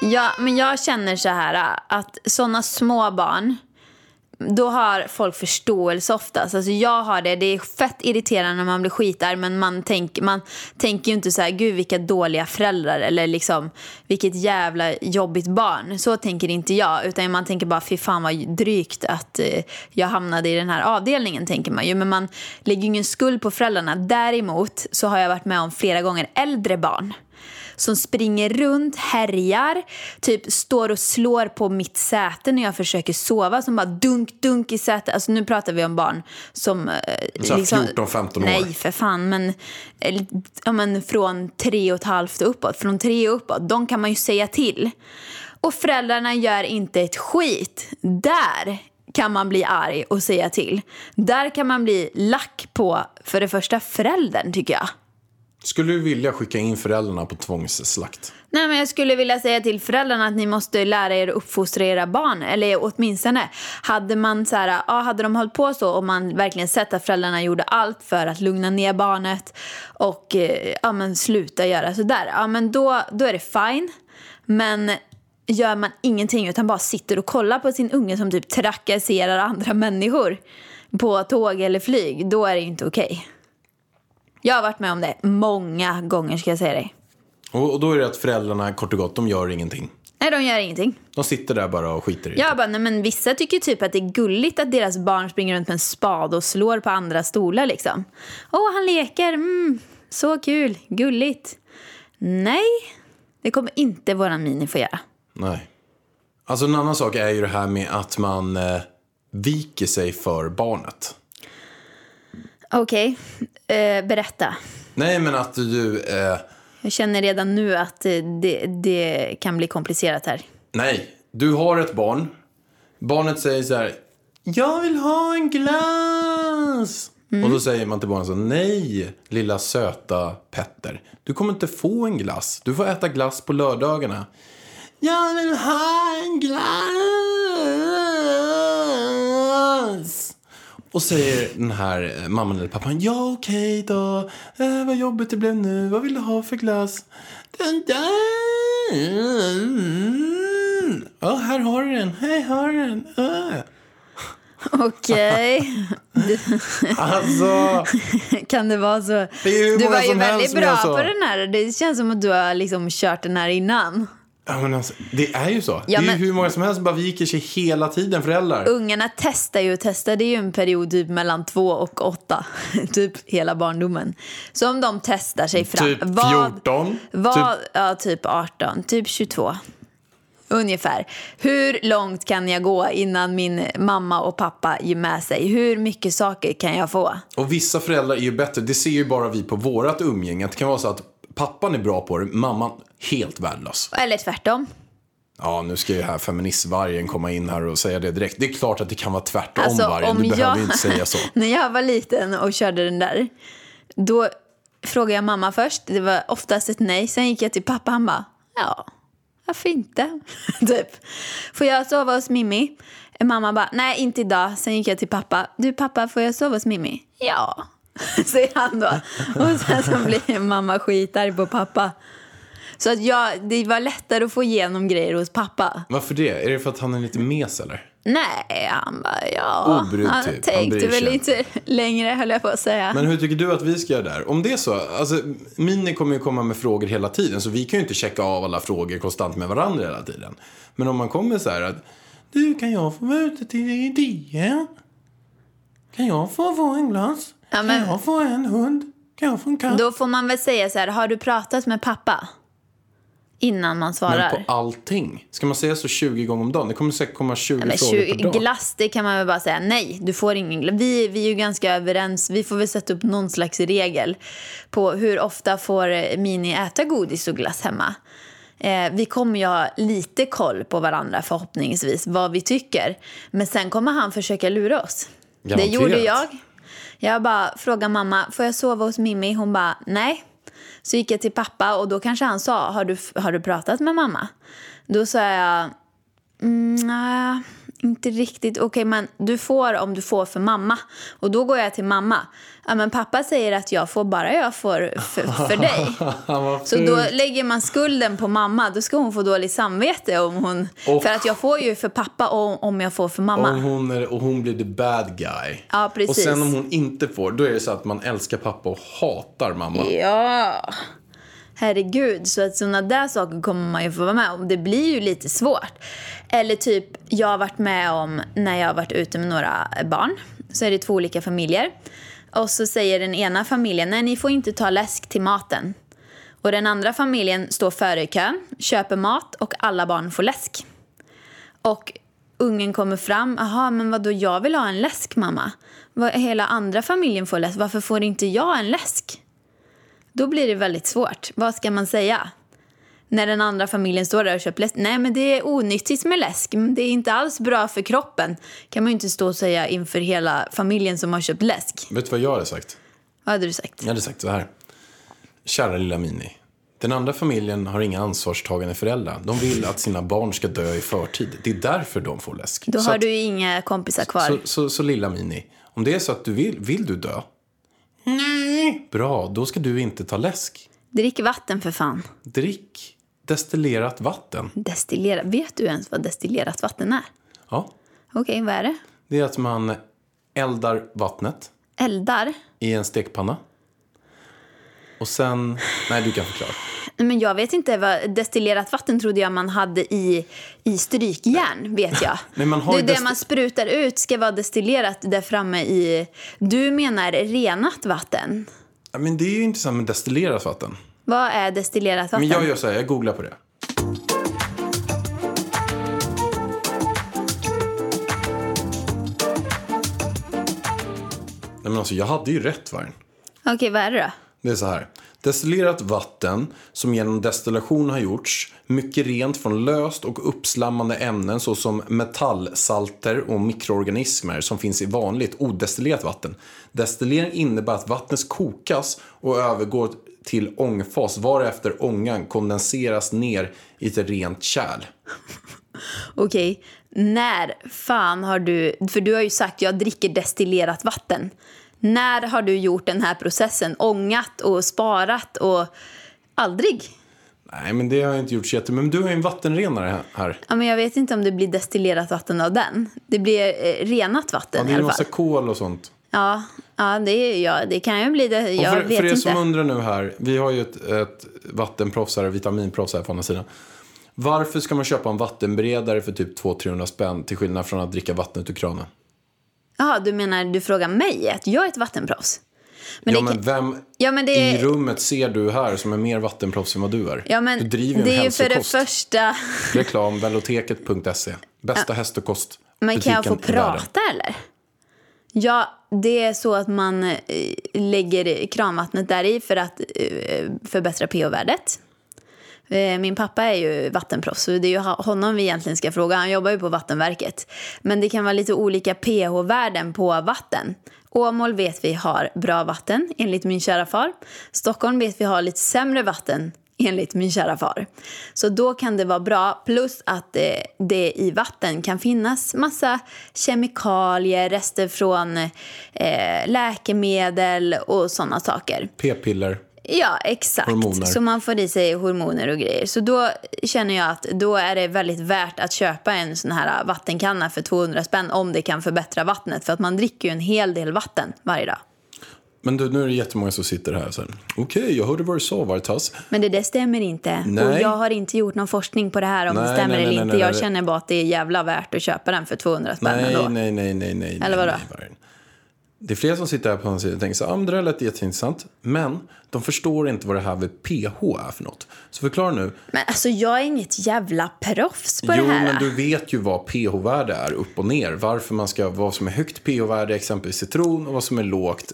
Ja, men jag känner så här äh, att såna små barn, då har folk förståelse oftast. Alltså jag har det, det är fett irriterande när man blir skitarg men man, tänk, man tänker ju inte så här, gud vilka dåliga föräldrar eller liksom vilket jävla jobbigt barn. Så tänker inte jag, utan man tänker bara fy fan vad drygt att eh, jag hamnade i den här avdelningen tänker man ju. Men man lägger ju ingen skuld på föräldrarna. Däremot så har jag varit med om flera gånger äldre barn som springer runt, härjar, typ står och slår på mitt säte när jag försöker sova. Som bara dunk, dunk i sätet. Alltså nu pratar vi om barn som... eh, Så här 14-15 år. Nej, för fan. Men, eh, ja, men från tre och ett halvt och uppåt. Från tre och uppåt. De kan man ju säga till. Och föräldrarna gör inte ett skit. Där kan man bli arg och säga till. Där kan man bli lack på, för det första, föräldern tycker jag. Skulle du vilja skicka in föräldrarna på tvångsslakt? Nej, men jag skulle vilja säga till föräldrarna att ni måste lära er att uppfostra era barn. Eller åtminstone, hade, man så här, ja, hade de hållit på så och man verkligen sett att föräldrarna gjorde allt för att lugna ner barnet och eh, ja, men sluta göra sådär, ja, men då, då är det fine. Men gör man ingenting utan bara sitter och kollar på sin unge som typ trakasserar andra människor på tåg eller flyg, då är det inte okej. Jag har varit med om det många gånger ska jag säga dig. Och, och då är det att föräldrarna kort och gott, de gör ingenting. Nej, de gör ingenting. De sitter där bara och skiter i det. Jag bara, nej men vissa tycker typ att det är gulligt att deras barn springer runt med en spade och slår på andra stolar liksom. Åh, han leker, mm, så kul, gulligt. Nej, det kommer inte våran Mini få göra. Nej. Alltså en annan sak är ju det här med att man eh, viker sig för barnet. Okej, eh, berätta. Nej, men att du... Eh, Jag känner redan nu att eh, det, det kan bli komplicerat här. nej, du har ett barn. Barnet säger så här. Jag vill ha en glass. Och då säger man till barnet så nej, lilla söta Petter. Du kommer inte få en glass. Du får äta glass på lördagarna. Jag vill ha en glass. Och säger den här eh, mamman eller pappan, ja okej då, eh, vad jobbigt det blev nu, vad vill du ha för glass? Den där! Ja, här har du den, här har du den. Äh. Okej, Alltså, kan det vara så? Det Du var ju väldigt bra på den här. Det känns som att du har liksom kört den här innan. Ja, men alltså, det är ju så. Ja, det är men- hur många som helst som bara viker sig hela tiden, föräldrar. Ungarna testar ju och testar. Det är ju en period typ mellan två och åtta. typ hela barndomen. Så om de testar sig fram. Typ 14, Vad, Ja, typ 18. Typ 22. Ungefär. Hur långt kan jag gå innan min mamma och pappa ger med sig? Hur mycket saker kan jag få? Och vissa föräldrar är ju bättre. Det ser ju bara vi på vårat umgänge. Det kan vara så att pappan är bra på det, mamman helt värdelös. Eller tvärtom. Ja, nu ska ju här feministvargen komma in här och säga det direkt. Det är klart att det kan vara tvärtom Alltså, vargen. om Du behöver jag- ju inte säga så. När jag var liten och körde den där, då frågade jag mamma först. Det var oftast ett nej. Sen gick jag till pappa. Han bara, ja, varför inte? typ. Får jag sova hos Mimmi? Mamma bara, nej, inte idag. Sen gick jag till pappa. Du, pappa, får jag sova hos Mimmi? Ja, säger han då. Och sen så blir mamma skitarg på pappa. Så att jag, det var lättare att få igenom grejer hos pappa. Varför det? Är det för att han är lite mes eller? Nej, han bara ja. Obrydd han typ. Han tänkte bryr väl inte längre höll jag på att säga. Men hur tycker du att vi ska göra där? Om det är så, alltså Mini kommer ju komma med frågor hela tiden så vi kan ju inte checka av alla frågor konstant med varandra hela tiden. Men om man kommer så här att Du, kan jag få vara ute till DN? Kan jag få få en glass? Ja, men- Kan jag få en hund? Kan jag få en katt? Då får man väl säga så här, har du pratat med pappa? Innan man svarar. Men på allting? Ska man säga så 20 gånger om dagen? Det kommer säkert komma 20 Ja, men frågor 20, per dag. glass, det kan man väl bara säga nej, du får ingen glass. Vi, vi är ju ganska överens, vi får väl sätta upp någon slags regel på hur ofta får Mini äta godis och glass hemma. Eh, vi kommer ju ha lite koll på varandra förhoppningsvis, vad vi tycker. Men sen kommer han försöka lura oss. Garanterat. Det gjorde jag. Jag bara frågade mamma, får jag sova hos Mimmi? Hon bara, nej. Så gick jag till pappa och då kanske han sa, har du, har du pratat med mamma? Då sa jag, mm, nej, inte riktigt. Okej, men du får om du får för mamma. Och då går jag till mamma. Ja, men pappa säger att jag får bara jag får för, för dig. Så då lägger man skulden på mamma. Då ska hon få dåligt samvete om hon... Och- För att jag får ju för pappa och om jag får för mamma. Om hon är, och hon blir the bad guy. Ja, precis. Och sen om hon inte får, då är det så att man älskar pappa och hatar mamma. Ja, herregud. Så att sådana där saker kommer man ju få vara med om. Det blir ju lite svårt. Eller typ, jag har varit med om när jag har varit ute med några barn. Så är det två olika familjer. Och så säger den ena familjen, nej ni får inte ta läsk till maten. Och den andra familjen står före i kön, köper mat och alla barn får läsk. Och ungen kommer fram. Jaha, men vadå, jag vill ha en läsk mamma. Hela andra familjen får läsk. Varför får inte jag en läsk? Då blir det väldigt svårt. Vad ska man säga? När den andra familjen står där och köper läsk. Nej, men det är onyttigt med läsk. Men Det är inte alls bra för kroppen. kan man ju inte stå och säga inför hela familjen som har köpt läsk. Vet du vad jag hade sagt? Vad hade du sagt? Jag hade sagt så här. Kära lilla Mini. Den andra familjen har inga ansvarstagande föräldrar. De vill att sina barn ska dö i förtid. Det är därför de får läsk. Då så har att, du inga kompisar kvar. så, så, så lilla Mini. Om det är så att du vill, vill du dö? Nej. Bra, då ska du inte ta läsk. Drick vatten för fan. Drick destillerat vatten. Destillera. Vet du ens vad destillerat vatten är? Ja. Okej, vad är det? Det är att man eldar vattnet Eldar? i en stekpanna. Och sen... Nej, du kan förklara. Men jag vet inte. Vad, destillerat vatten trodde jag man hade i, i strykjärn, vet jag. Nej, man har det det man sprutar ut ska vara destillerat där framme i... Du menar renat vatten? Men det är ju intressant med destillerat vatten. Vad är destillerat vatten? Men jag gör så här, jag googlar på det. Nej men alltså, jag hade ju rätt Vargen. Okej, vad är det då? Det är så här. Destillerat vatten som genom destillation har gjorts mycket rent från löst och uppslammande ämnen såsom metallsalter och mikroorganismer som finns i vanligt odestillerat vatten. Destillering innebär att vattnet kokas och övergår till ångfas varefter ångan kondenseras ner i ett rent kärl. Okej, när fan har du... För du har ju sagt jag dricker destillerat vatten. När har du gjort den här processen? Ångat och sparat och... Aldrig. Nej, men det har jag inte gjort så jätte... Men du har ju en vattenrenare här. Ja, men jag vet inte om det blir destillerat vatten av den. Det blir eh, renat Ja, vatten det i är en alla massa fall. kol och sånt. Ja, ja, det, ja, det kan ju bli det. Och Jag för, vet för er inte. som undrar nu här, vi har ju ett, ett vattenproffs här, vitaminproffs här på andra sidan. Varför ska man köpa en vattenberedare för typ 200-300 spänn till skillnad från att dricka vattnet ur kranen? Jaha, du menar du frågar mig att jag är ett vattenproffs? Men ja, det men vem Ja, men det- i rummet ser du här som är mer vattenproffs än vad du är? Ja, men du driver ju det en är ju för det hälsokost. första... Reklam, veloteket.se. Bästa häst och kost. Men kan jag få prata eller? Ja, det är så att man eh, lägger kranvattnet där i för att eh, förbättra pH-värdet. Eh, min pappa är ju vattenproffs, så det är ju honom vi egentligen ska fråga. Han jobbar ju på Vattenverket. Men det kan vara lite olika pH-värden på vatten. Åmål vet vi har bra vatten, enligt min kära far. Stockholm vet vi har lite sämre vatten, enligt min kära far. Så då kan det vara bra, plus att eh, det i vatten kan finnas massa kemikalier, rester från eh, läkemedel och sådana saker. P-piller. Ja, exakt. Hormoner. Så man får i sig hormoner och grejer. Så då känner jag att då är det väldigt värt att köpa en sån här vattenkanna för 200 spänn om det kan förbättra vattnet. För att man dricker ju en hel del vatten varje dag. Men du, nu är det jättemånga som sitter här så här. Okej, jag hörde vad du sa Vartas. Men det, det stämmer inte. Nej. Och jag har inte gjort någon forskning på det här om det Nej, stämmer nej, eller nej, inte. nej, jag känner bara att det är jävla värt att köpa den för 200 spänn Nej, ändå. nej, nej, nej, nej. Eller vadå? Det är flera som sitter här på en sida och tänker så ah, men det där lät jätteintressant. Men de förstår inte vad det här med pH är för något. Så förklara nu. Men alltså jag är inget jävla proffs på jo, det här. men du vet ju vad pH-värde är upp och ner. Varför man ska, vad som är högt pH-värde, exempelvis citron, och vad som är lågt,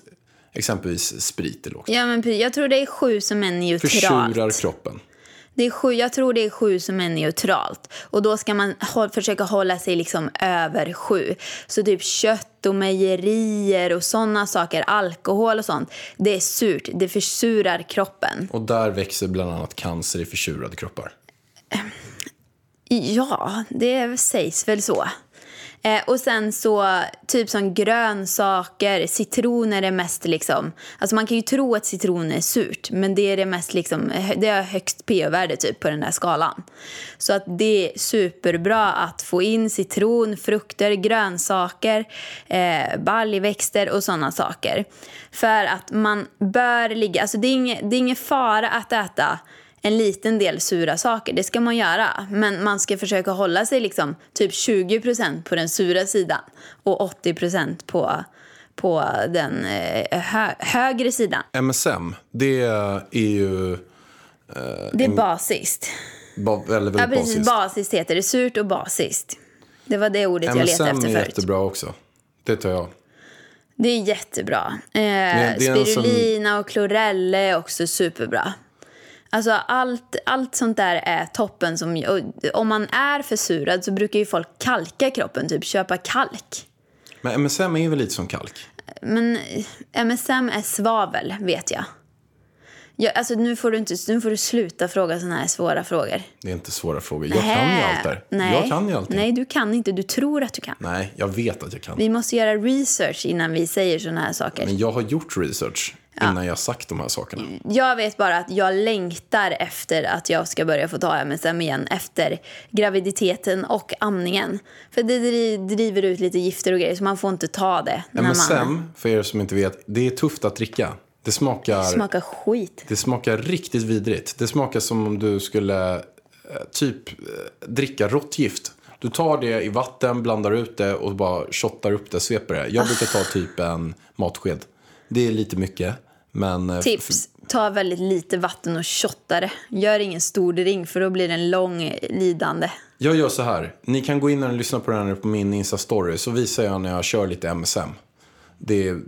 exempelvis sprit är lågt. Ja, men jag tror det är sju som är neutralt. Försurar kroppen. Det är sju, jag tror det är sju som är neutralt. Och då ska man hå- försöka hålla sig liksom över sju. Så typ kött och mejerier och sådana saker, alkohol och sånt. Det är surt, det försurar kroppen. Och där växer bland annat cancer i försurade kroppar. Ja, det sägs väl så. Eh, och sen så, typ som grönsaker, citroner är mest liksom... Alltså man kan ju tro att citron är surt, men det är det mest liksom... Det har högst pH-värde typ på den där skalan. Så att det är superbra att få in citron, frukter, grönsaker, eh, baljväxter och sådana saker. För att man bör ligga... Alltså det är ingen, det är ingen fara att äta en liten del sura saker. Det ska man göra. Men man ska försöka hålla sig liksom typ 20% på den sura sidan och 80% på, på den eh, hö, högre sidan. MSM, det är ju Det är basiskt. Ba, väldigt, Ja, väldigt precis. basiskt. Basiskt heter det. Surt och basiskt. Det var det ordet jag letade MSM efter är förut. jättebra också. Det tar jag. Det är jättebra. Eh, det är en spirulina och klorelle är också superbra. Alltså allt, allt sånt där är toppen. Som, om man är försurad så brukar ju folk kalka kroppen, typ köpa kalk. Men MSM är väl lite som kalk? Men eh, MSM är svavel, vet jag. Ja, alltså, nu, får du inte, nu får du sluta fråga såna här svåra frågor. Det är inte svåra frågor. Jag kan ju allt där. Nej. Jag kan ju allting. Nej, du kan inte. Du tror att du kan. Nej, jag vet att jag kan. Vi måste göra research innan vi säger såna här saker. Men jag har gjort research innan jag sagt de här sakerna. Jag vet bara att jag längtar efter att jag ska börja få ta MSM igen efter graviditeten och amningen. För det dri- driver ut lite gifter och grejer så man får inte ta det. när man MSM, för er som inte vet, det är tufft att dricka. Det smakar, smakar skit. det smakar riktigt vidrigt. Det smakar som om du skulle eh, typ eh, dricka råttgift. Du tar det i vatten, blandar ut det och bara shottar upp det, sveper det. Jag brukar ta typ en matsked. Det är lite mycket, men... eh, Tips. Ta väldigt lite vatten och shotta det. Gör ingen stor drink för då blir det en lång eh, lidande. Jag gör så här. Ni kan gå in och lyssna på den här på min Insta-story. Så visar jag när jag kör lite MSM. Det är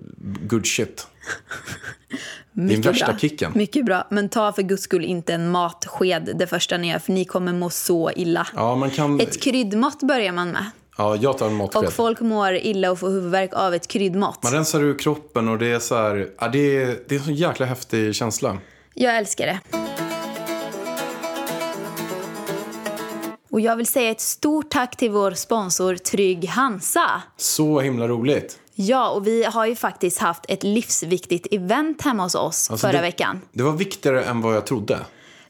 good shit. Mycket värsta bra. kicken. Mycket bra. Men ta för guds skull inte en matsked det första ni gör för ni kommer må så illa. Ja, man kan... Ett kryddmått börjar man med. Ja, jag tar en matsked. Och folk mår illa och får huvudvärk av ett kryddmått. Man rensar ur kroppen och det är så här... Ja, det, är, det är en så jäkla häftig känsla. Jag älskar det. Och jag vill säga ett stort tack till vår sponsor Trygg Hansa. Så himla roligt. Ja, och vi har ju faktiskt haft ett livsviktigt event hemma hos oss Alltså, förra det, veckan. Det var viktigare än vad jag trodde.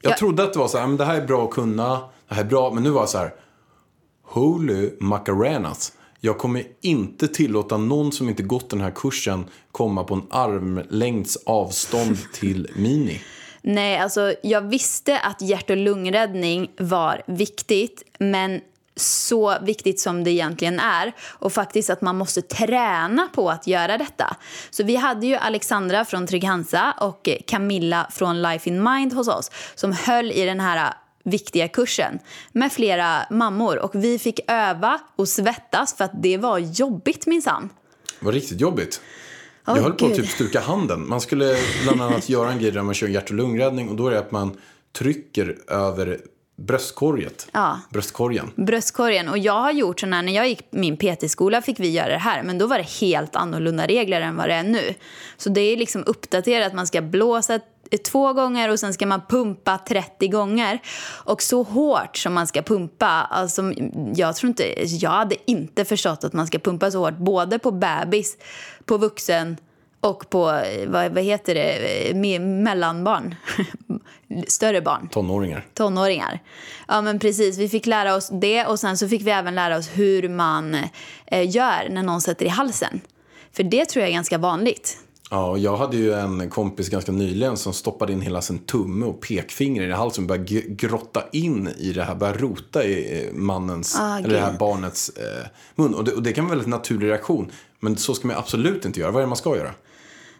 Jag Ja. trodde att det var så här, men det här är bra att kunna. Det här är bra, men nu var det så här. Holy macarenas. Jag kommer inte tillåta någon som inte gått den här kursen komma på en armlängds avstånd till Mini. Nej, alltså jag visste att hjärt och lungräddning var viktigt, men så viktigt som det egentligen är. Och faktiskt att man måste träna på att göra detta. Så vi hade ju Alexandra från Trygg Hansa och Camilla från Life in Mind hos oss som höll i den här viktiga kursen med flera mammor. Och vi fick öva och svettas för att det var jobbigt minsann. Det var riktigt jobbigt. Åh, jag höll på att typ stuka handen. Man skulle bland annat göra en grej där man kör hjärt och lungräddning och då är det att man trycker över bröstkorget. Ja. Bröstkorgen. bröstkorgen. Och jag har gjort sådana här, när jag gick min PT-skola fick vi göra det här, men då var det helt annorlunda regler än vad det är nu. Så det är liksom uppdaterat, man ska blåsa två gånger och sen ska man pumpa 30 gånger. Och så hårt som man ska pumpa, alltså jag tror inte, jag hade inte förstått att man ska pumpa så hårt, både på bebis, på vuxen och på, eh, vad, vad heter det, Eh, me- mellanbarn, större barn Tonåringar. tonåringar. Ja, men precis. Vi fick lära oss det och sen så fick vi även lära oss hur man eh, gör när någon sätter i halsen. För det tror jag är ganska vanligt. Ja, och jag hade ju en kompis ganska nyligen som stoppade in hela sin tumme och pekfinger i halsen och började grotta in i det här, började rota i mannens, Ah, eller det här barnets eh, mun. Och det, och det kan vara en väldigt naturlig reaktion. Men så ska man absolut inte göra. Vad är det man ska göra?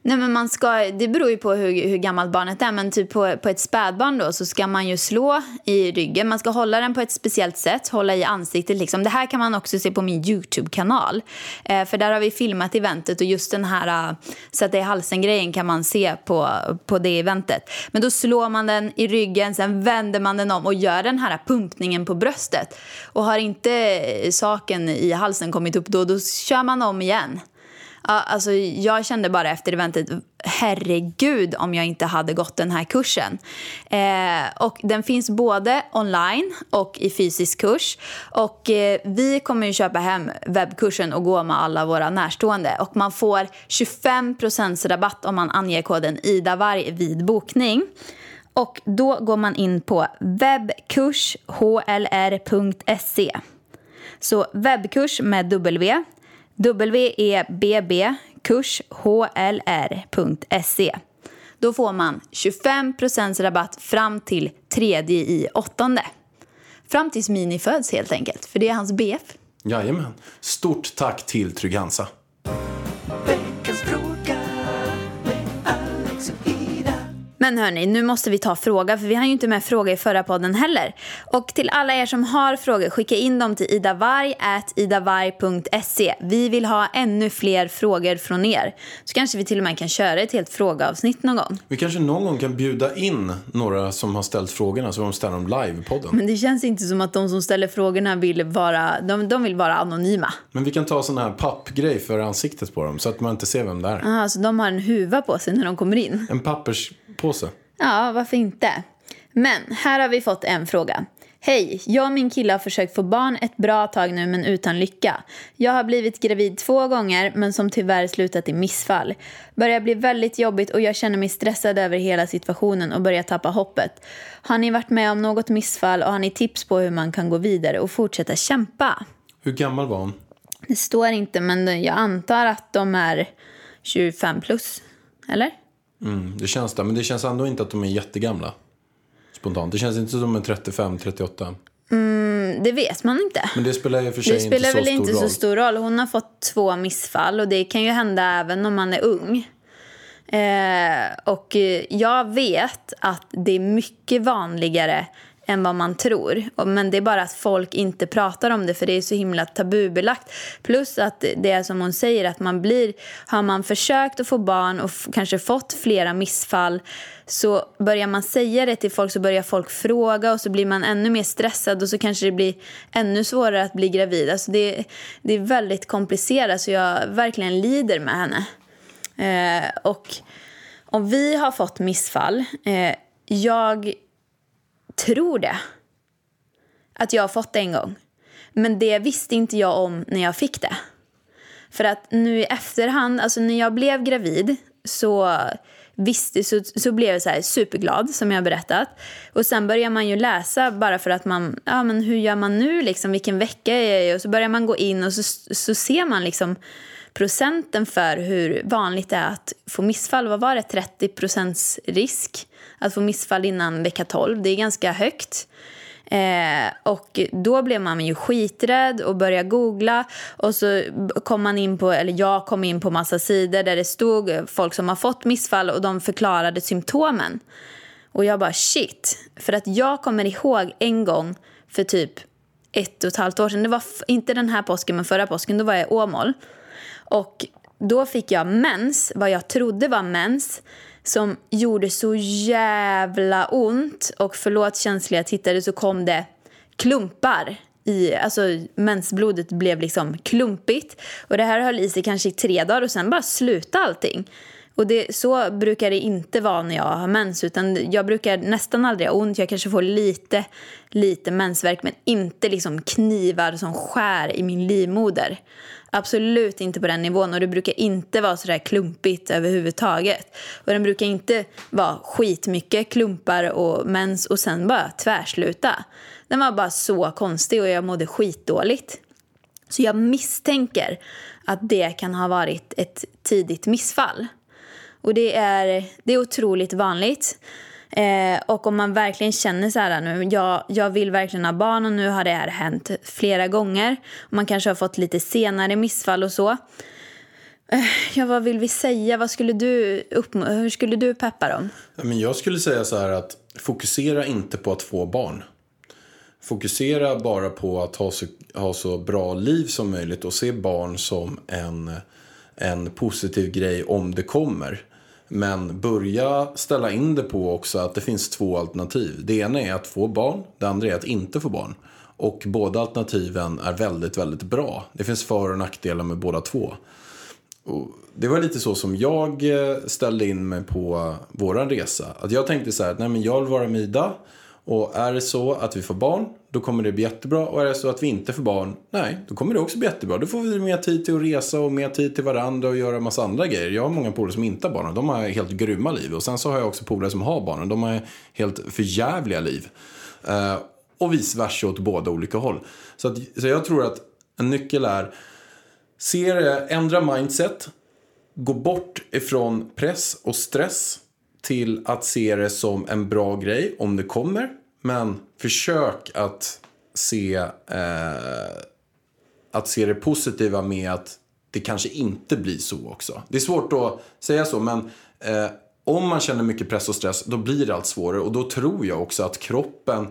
Nej, men man ska, det beror ju på hur, hur gammalt barnet är, men typ på, på ett spädbarn då så ska man ju slå i ryggen. Man ska hålla den på ett speciellt sätt, hålla i ansiktet. Liksom. Det här kan man också se på min YouTube-kanal. Eh, för där har vi filmat eventet och just den här uh, sätta i halsen-grejen kan man se på, på det eventet. Men då slår man den i ryggen, sen vänder man den om och gör den här pumpningen på bröstet. Och har inte saken i halsen kommit upp då, då kör man om igen. Alltså, jag kände bara efter eventet, herregud om jag inte hade gått den här kursen. Eh, och den finns både online och i fysisk kurs. Och eh, vi kommer ju köpa hem webbkursen och gå med alla våra närstående. Och man får 25% rabatt om man anger koden IDAVARG vid bokning. Och då går man in på webbkurshlr.se. Så webbkurs med W WEBB kurshlr.se. Då får man 25% rabatt fram till tredje i åttonde. Fram tills Mini föds helt enkelt, för det är hans BF. Jajamän. Stort tack till Trygg Hansa. Veckans fråga Men hörni, nu måste vi ta fråga för vi har ju inte med fråga i förra podden heller. Och till alla er som har frågor, skicka in dem till idavarg.idavarg.se. Vi vill ha ännu fler frågor från er. Så kanske vi till och med kan köra ett helt frågeavsnitt någon gång. Vi kanske någon gång kan bjuda in några som har ställt frågorna så de ställer dem live i podden. Men det känns inte som att de som ställer frågorna vill vara, de, de vill vara anonyma. Men vi kan ta sån här pappgrej för ansiktet på dem så att man inte ser vem det är. Ah, så de har en huva på sig när de kommer in. En papperspåse. Ja, varför inte? Men här har vi fått en fråga. Hej, jag och min kille har försökt få barn ett bra tag nu men utan lycka. Jag har blivit gravid två gånger men som tyvärr slutat i missfall. Börjar bli väldigt jobbigt och jag känner mig stressad över hela situationen och börjar tappa hoppet. Har ni varit med om något missfall och har ni tips på hur man kan gå vidare och fortsätta kämpa? Hur gammal var hon? Det står inte men jag antar att de är 25 plus. Eller? Mm, det känns det. Men det känns ändå inte att de är jättegamla. Spontant. Det känns inte som de är 35, 38. Mm, det vet man inte. Men det spelar och för sig Det spelar inte så väl inte stor roll. så stor roll. Hon har fått två missfall och det kan ju hända även om man är ung. Eh, och jag vet att det är mycket vanligare än vad man tror. Men det är bara att folk inte pratar om det för det är så himla tabubelagt. Plus att det är som hon säger att man blir, har man försökt att få barn och kanske fått flera missfall så börjar man säga det till folk så börjar folk fråga och så blir man ännu mer stressad och så kanske det blir ännu svårare att bli gravid. Alltså det, det är väldigt komplicerat så jag verkligen lider med henne. Eh, och om vi har fått missfall, eh, jag tror det. Att jag har fått det en gång. Men det visste inte jag om när jag fick det. För att nu i efterhand, alltså när jag blev gravid så visste, så, så blev jag så här superglad som jag har berättat. Och sen börjar man ju läsa bara för att man, ja men hur gör man nu liksom, vilken vecka är jag i? Och så börjar man gå in och så, så ser man liksom procenten för hur vanligt det är att få missfall. Vad var det? 30 procents risk att få missfall innan vecka 12. Det är ganska högt. Eh, och då blev man ju skiträdd och började googla. Och så kom man in på, eller jag kom in på massa sidor där det stod folk som har fått missfall och de förklarade symptomen. Och jag bara shit. För att jag kommer ihåg en gång för typ ett och ett halvt år sedan. Det var inte den här påsken men förra påsken. Då var jag i Åmål. Och då fick jag mens, vad jag trodde var mens som gjorde så jävla ont. Och förlåt känsliga tittare så kom det klumpar. I, alltså mensblodet blev liksom klumpigt. Och det här höll i sig kanske i tre dagar och sen bara slutade allting. Och det, så brukar det inte vara när jag har mens. Utan jag brukar nästan aldrig ha ont. Jag kanske får lite, lite mensvärk men inte liksom knivar som skär i min livmoder. Absolut inte på den nivån. Och det brukar inte vara så där klumpigt överhuvudtaget. Och den brukar inte vara skitmycket klumpar och mens och sen bara tvärsluta. Den var bara så konstig och jag mådde skitdåligt. Så jag misstänker att det kan ha varit ett tidigt missfall. Och det är, det är otroligt vanligt. Eh, och om man verkligen känner så här nu, jag, jag vill verkligen ha barn och nu har det här hänt flera gånger. Man kanske har fått lite senare missfall och så. Eh, ja, vad vill vi säga? Vad skulle du uppm- hur skulle du peppa dem? Men jag skulle säga så här att fokusera inte på att få barn. Fokusera bara på att ha så, ha så bra liv som möjligt och se barn som en, en positiv grej om det kommer. Men börja ställa in det på också att det finns två alternativ. Det ena är att få barn, det andra är att inte få barn. Och båda alternativen är väldigt, väldigt bra. Det finns för och nackdelar med båda två. Och det var lite så som jag eh, ställde in mig på våran resa. Att jag tänkte så här, nej men jag vill vara med Ida. Och är det så att vi får barn, då kommer det bli jättebra. Och är det så att vi inte får barn, nej, då kommer det också bli jättebra. Då får vi mer tid till att resa och mer tid till varandra och göra massa andra grejer. Jag har många polare som inte har barn och de har helt grymma liv. Och sen så har jag också polare som har barn och de har helt förjävliga liv. Eh, och vice versa åt båda olika håll. Så, att, så jag tror att en nyckel är Se det, ändra mindset. Gå bort ifrån press och stress till att se det som en bra grej om det kommer. Men försök att se, eh, att se det positiva med att det kanske inte blir så också. Det är svårt att säga så, men eh, om man känner mycket press och stress, då blir det allt svårare. Och då tror jag också att kroppen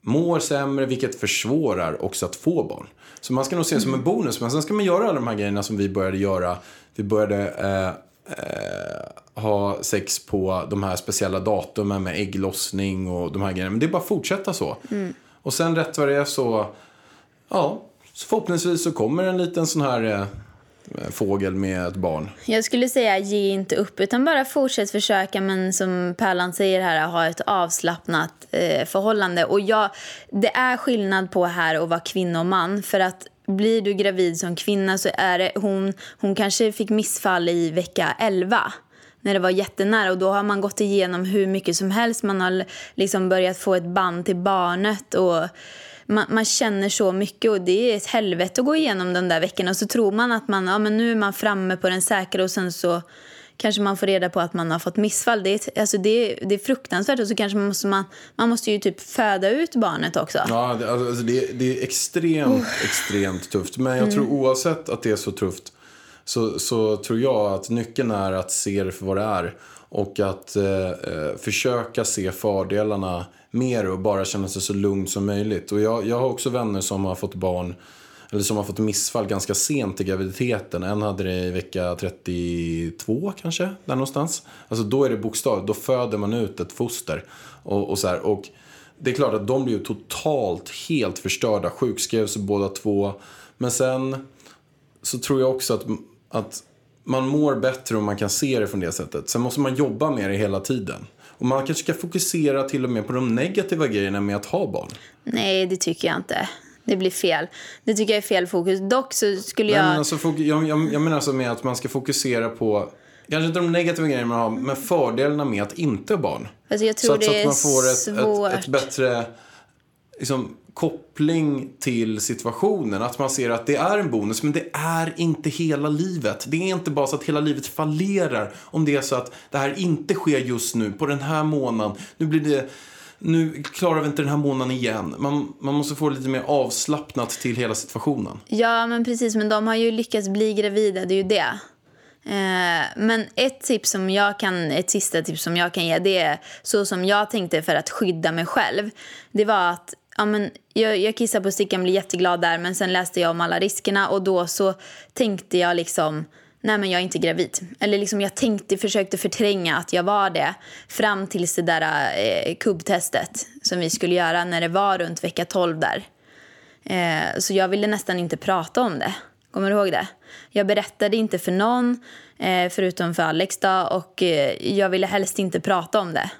mår sämre, vilket försvårar också att få barn. Så man ska nog se det som en bonus. Men sen ska man göra alla de här grejerna som vi började göra. Vi började eh, eh, ha sex på de här speciella datumen med ägglossning och de här grejerna. Men det är bara att fortsätta så. Och sen rätt vad det är så, ja, så förhoppningsvis så kommer en liten sån här eh, fågel med ett barn. Jag skulle säga ge inte upp, utan bara fortsätt försöka. Men som Pärlan säger här, ha ett avslappnat eh, förhållande. Och jag, det är skillnad på här att vara kvinna och man. För att blir du gravid som kvinna så är det, hon, hon kanske fick missfall i vecka 11 när det var jättenära. Och då har man gått igenom hur mycket som helst. Man har liksom börjat få ett band till barnet och man, man känner så mycket. Och det är ett helvete att gå igenom de där veckorna. Och så tror man att man, ja men nu är man framme på den säkra och sen så kanske man får reda på att man har fått missfall. Det är, alltså det, det är fruktansvärt och så kanske man måste, man, man måste ju typ föda ut barnet också. Ja, det, alltså, det, det är extremt, extremt tufft. Men jag tror oavsett att det är så tufft så, så tror jag att nyckeln är att se det för vad det är. Och att eh, eh, försöka se fördelarna mer och bara känna sig så lugn som möjligt. Och jag, jag har också vänner som har fått barn eller som har fått missfall ganska sent i graviditeten. En hade det i vecka 32 kanske, där någonstans. Alltså då är det bokstav, då föder man ut ett foster. Och, och så här, och det är klart att de blir ju totalt helt förstörda, sjukskrevs båda två. Men sen så tror jag också att, att man mår bättre om man kan se det från det sättet. Sen måste man jobba med det hela tiden. Och man kanske ska fokusera till och med på de negativa grejerna med att ha barn. Nej, det tycker jag inte. Det blir fel. Det tycker jag är fel fokus. Dock så skulle jag... men alltså, jag, jag, jag menar alltså med att man ska fokusera på, kanske inte de negativa grejerna man har, men fördelarna med att inte ha barn. Alltså jag Så tror att, så det att man får är ett, ett, ett bättre liksom, koppling till situationen. Att man ser att det är en bonus, men det är inte hela livet. Det är inte bara så att hela livet fallerar om det är så att det här inte sker just nu, på den här månaden. Nu blir det... Nu klarar vi inte den här månaden igen. Man, man måste få lite mer avslappnat till hela situationen. Ja, men precis. Men de har ju lyckats bli gravida, det är ju det. Eh, men ett tips som jag kan, ett sista tips som jag kan ge, det är så som jag tänkte för att skydda mig själv. Det var att ja, men jag, jag kissade på stickan, och blev jätteglad där, men sen läste jag om alla riskerna och då så tänkte jag liksom Nej men jag är inte gravid. Eller liksom jag tänkte, försökte förtränga att jag var det fram tills det där eh, kubbtestet som vi skulle göra när det var runt vecka 12 där. Eh, så jag ville nästan inte prata om det. Kommer du ihåg det? Jag berättade inte för någon, eh, förutom för Alex då, och eh, jag ville helst inte prata om det.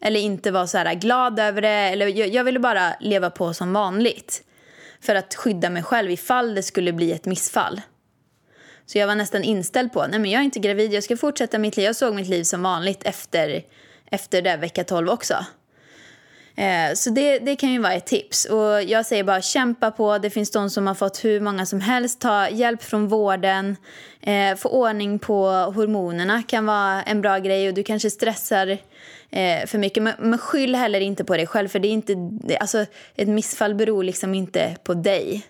Eller inte vara så här glad över det, eller jag, jag ville bara leva på som vanligt. För att skydda mig själv ifall det skulle bli ett missfall. Så jag var nästan inställd på, nej men jag är inte gravid, jag ska fortsätta mitt liv. Jag såg mitt liv som vanligt efter, efter det vecka 12 också. Eh, så det, det kan ju vara ett tips. Och jag säger bara kämpa på. Det finns de som har fått hur många som helst. Ta hjälp från vården. Eh, få ordning på hormonerna kan vara en bra grej. Och du kanske stressar eh, för mycket. Men, men skyll heller inte på dig själv. För det är inte, alltså, ett missfall beror liksom inte på dig.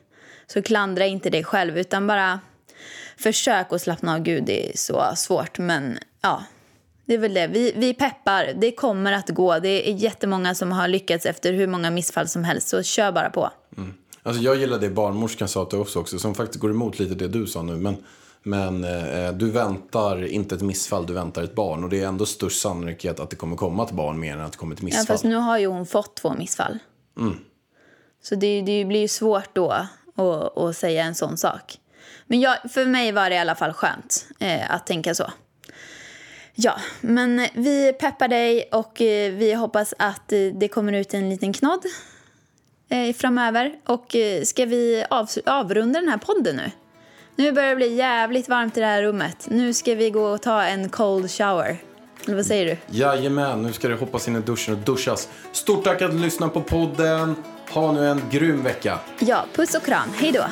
Så klandra inte dig själv. Utan bara försök att slappna av. Gud, det är så svårt. Men ja, det är väl det. Vi, vi peppar. Det kommer att gå. Det är jättemånga som har lyckats efter hur många missfall som helst. Så kör bara på. Alltså jag gillar det barnmorskan sa till oss också, som faktiskt går emot lite det du sa nu. Men, men eh, du väntar inte ett missfall, du väntar ett barn. Och det är ändå störst sannolikhet att det kommer komma ett barn mer än att det kommer ett Ja, missfall. fast nu har ju hon fått två missfall. Så det, det blir ju svårt då att, att säga en sån sak. Men jag, för mig var det i alla fall skönt eh, att tänka så. Ja, men vi peppar dig och eh, vi hoppas att eh, det kommer ut en liten knodd eh, framöver. Och eh, ska vi av, avrunda den här podden nu? Nu börjar det bli jävligt varmt i det här rummet. Nu ska vi gå och ta en cold shower. Eller vad säger du? Jajamän, nu ska det hoppas in i duschen och duschas. Stort tack att du lyssnade på podden. Ha nu en grym vecka. Ja, puss och kram. Hej då!